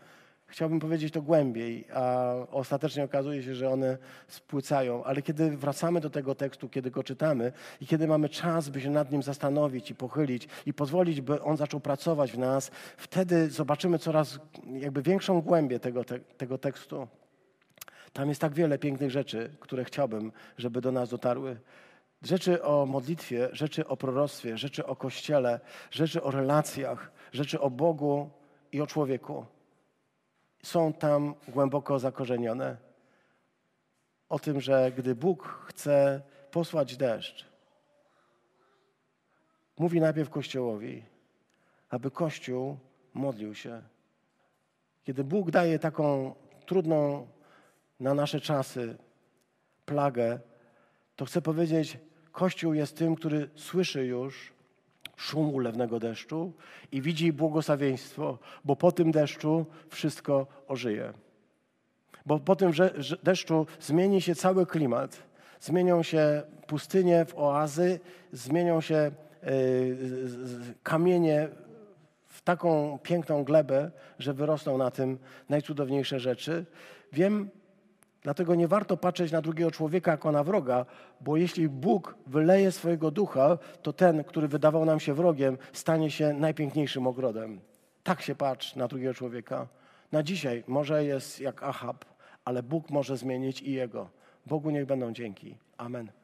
Speaker 1: Chciałbym powiedzieć to głębiej, a ostatecznie okazuje się, że one spłycają. Ale kiedy wracamy do tego tekstu, kiedy go czytamy i kiedy mamy czas, by się nad nim zastanowić i pochylić i pozwolić, by on zaczął pracować w nas, wtedy zobaczymy coraz jakby większą głębię tego, te, tego tekstu. Tam jest tak wiele pięknych rzeczy, które chciałbym, żeby do nas dotarły. Rzeczy o modlitwie, rzeczy o proroctwie, rzeczy o Kościele, rzeczy o relacjach, rzeczy o Bogu i o człowieku są tam głęboko zakorzenione. O tym, że gdy Bóg chce posłać deszcz, mówi najpierw Kościołowi, aby Kościół modlił się. Kiedy Bóg daje taką trudną na nasze czasy plagę, to chcę powiedzieć, Kościół jest tym, który słyszy już szum ulewnego deszczu i widzi błogosławieństwo, bo po tym deszczu wszystko ożyje. Bo po tym deszczu zmieni się cały klimat. Zmienią się pustynie w oazy, zmienią się yy, kamienie w taką piękną glebę, że wyrosną na tym najcudowniejsze rzeczy. Wiem, Dlatego nie warto patrzeć na drugiego człowieka jako na wroga, bo jeśli Bóg wyleje swojego ducha, to ten, który wydawał nam się wrogiem, stanie się najpiękniejszym ogrodem. Tak się patrz na drugiego człowieka. Na dzisiaj może jest jak Ahab, ale Bóg może zmienić i jego. Bogu niech będą dzięki. Amen.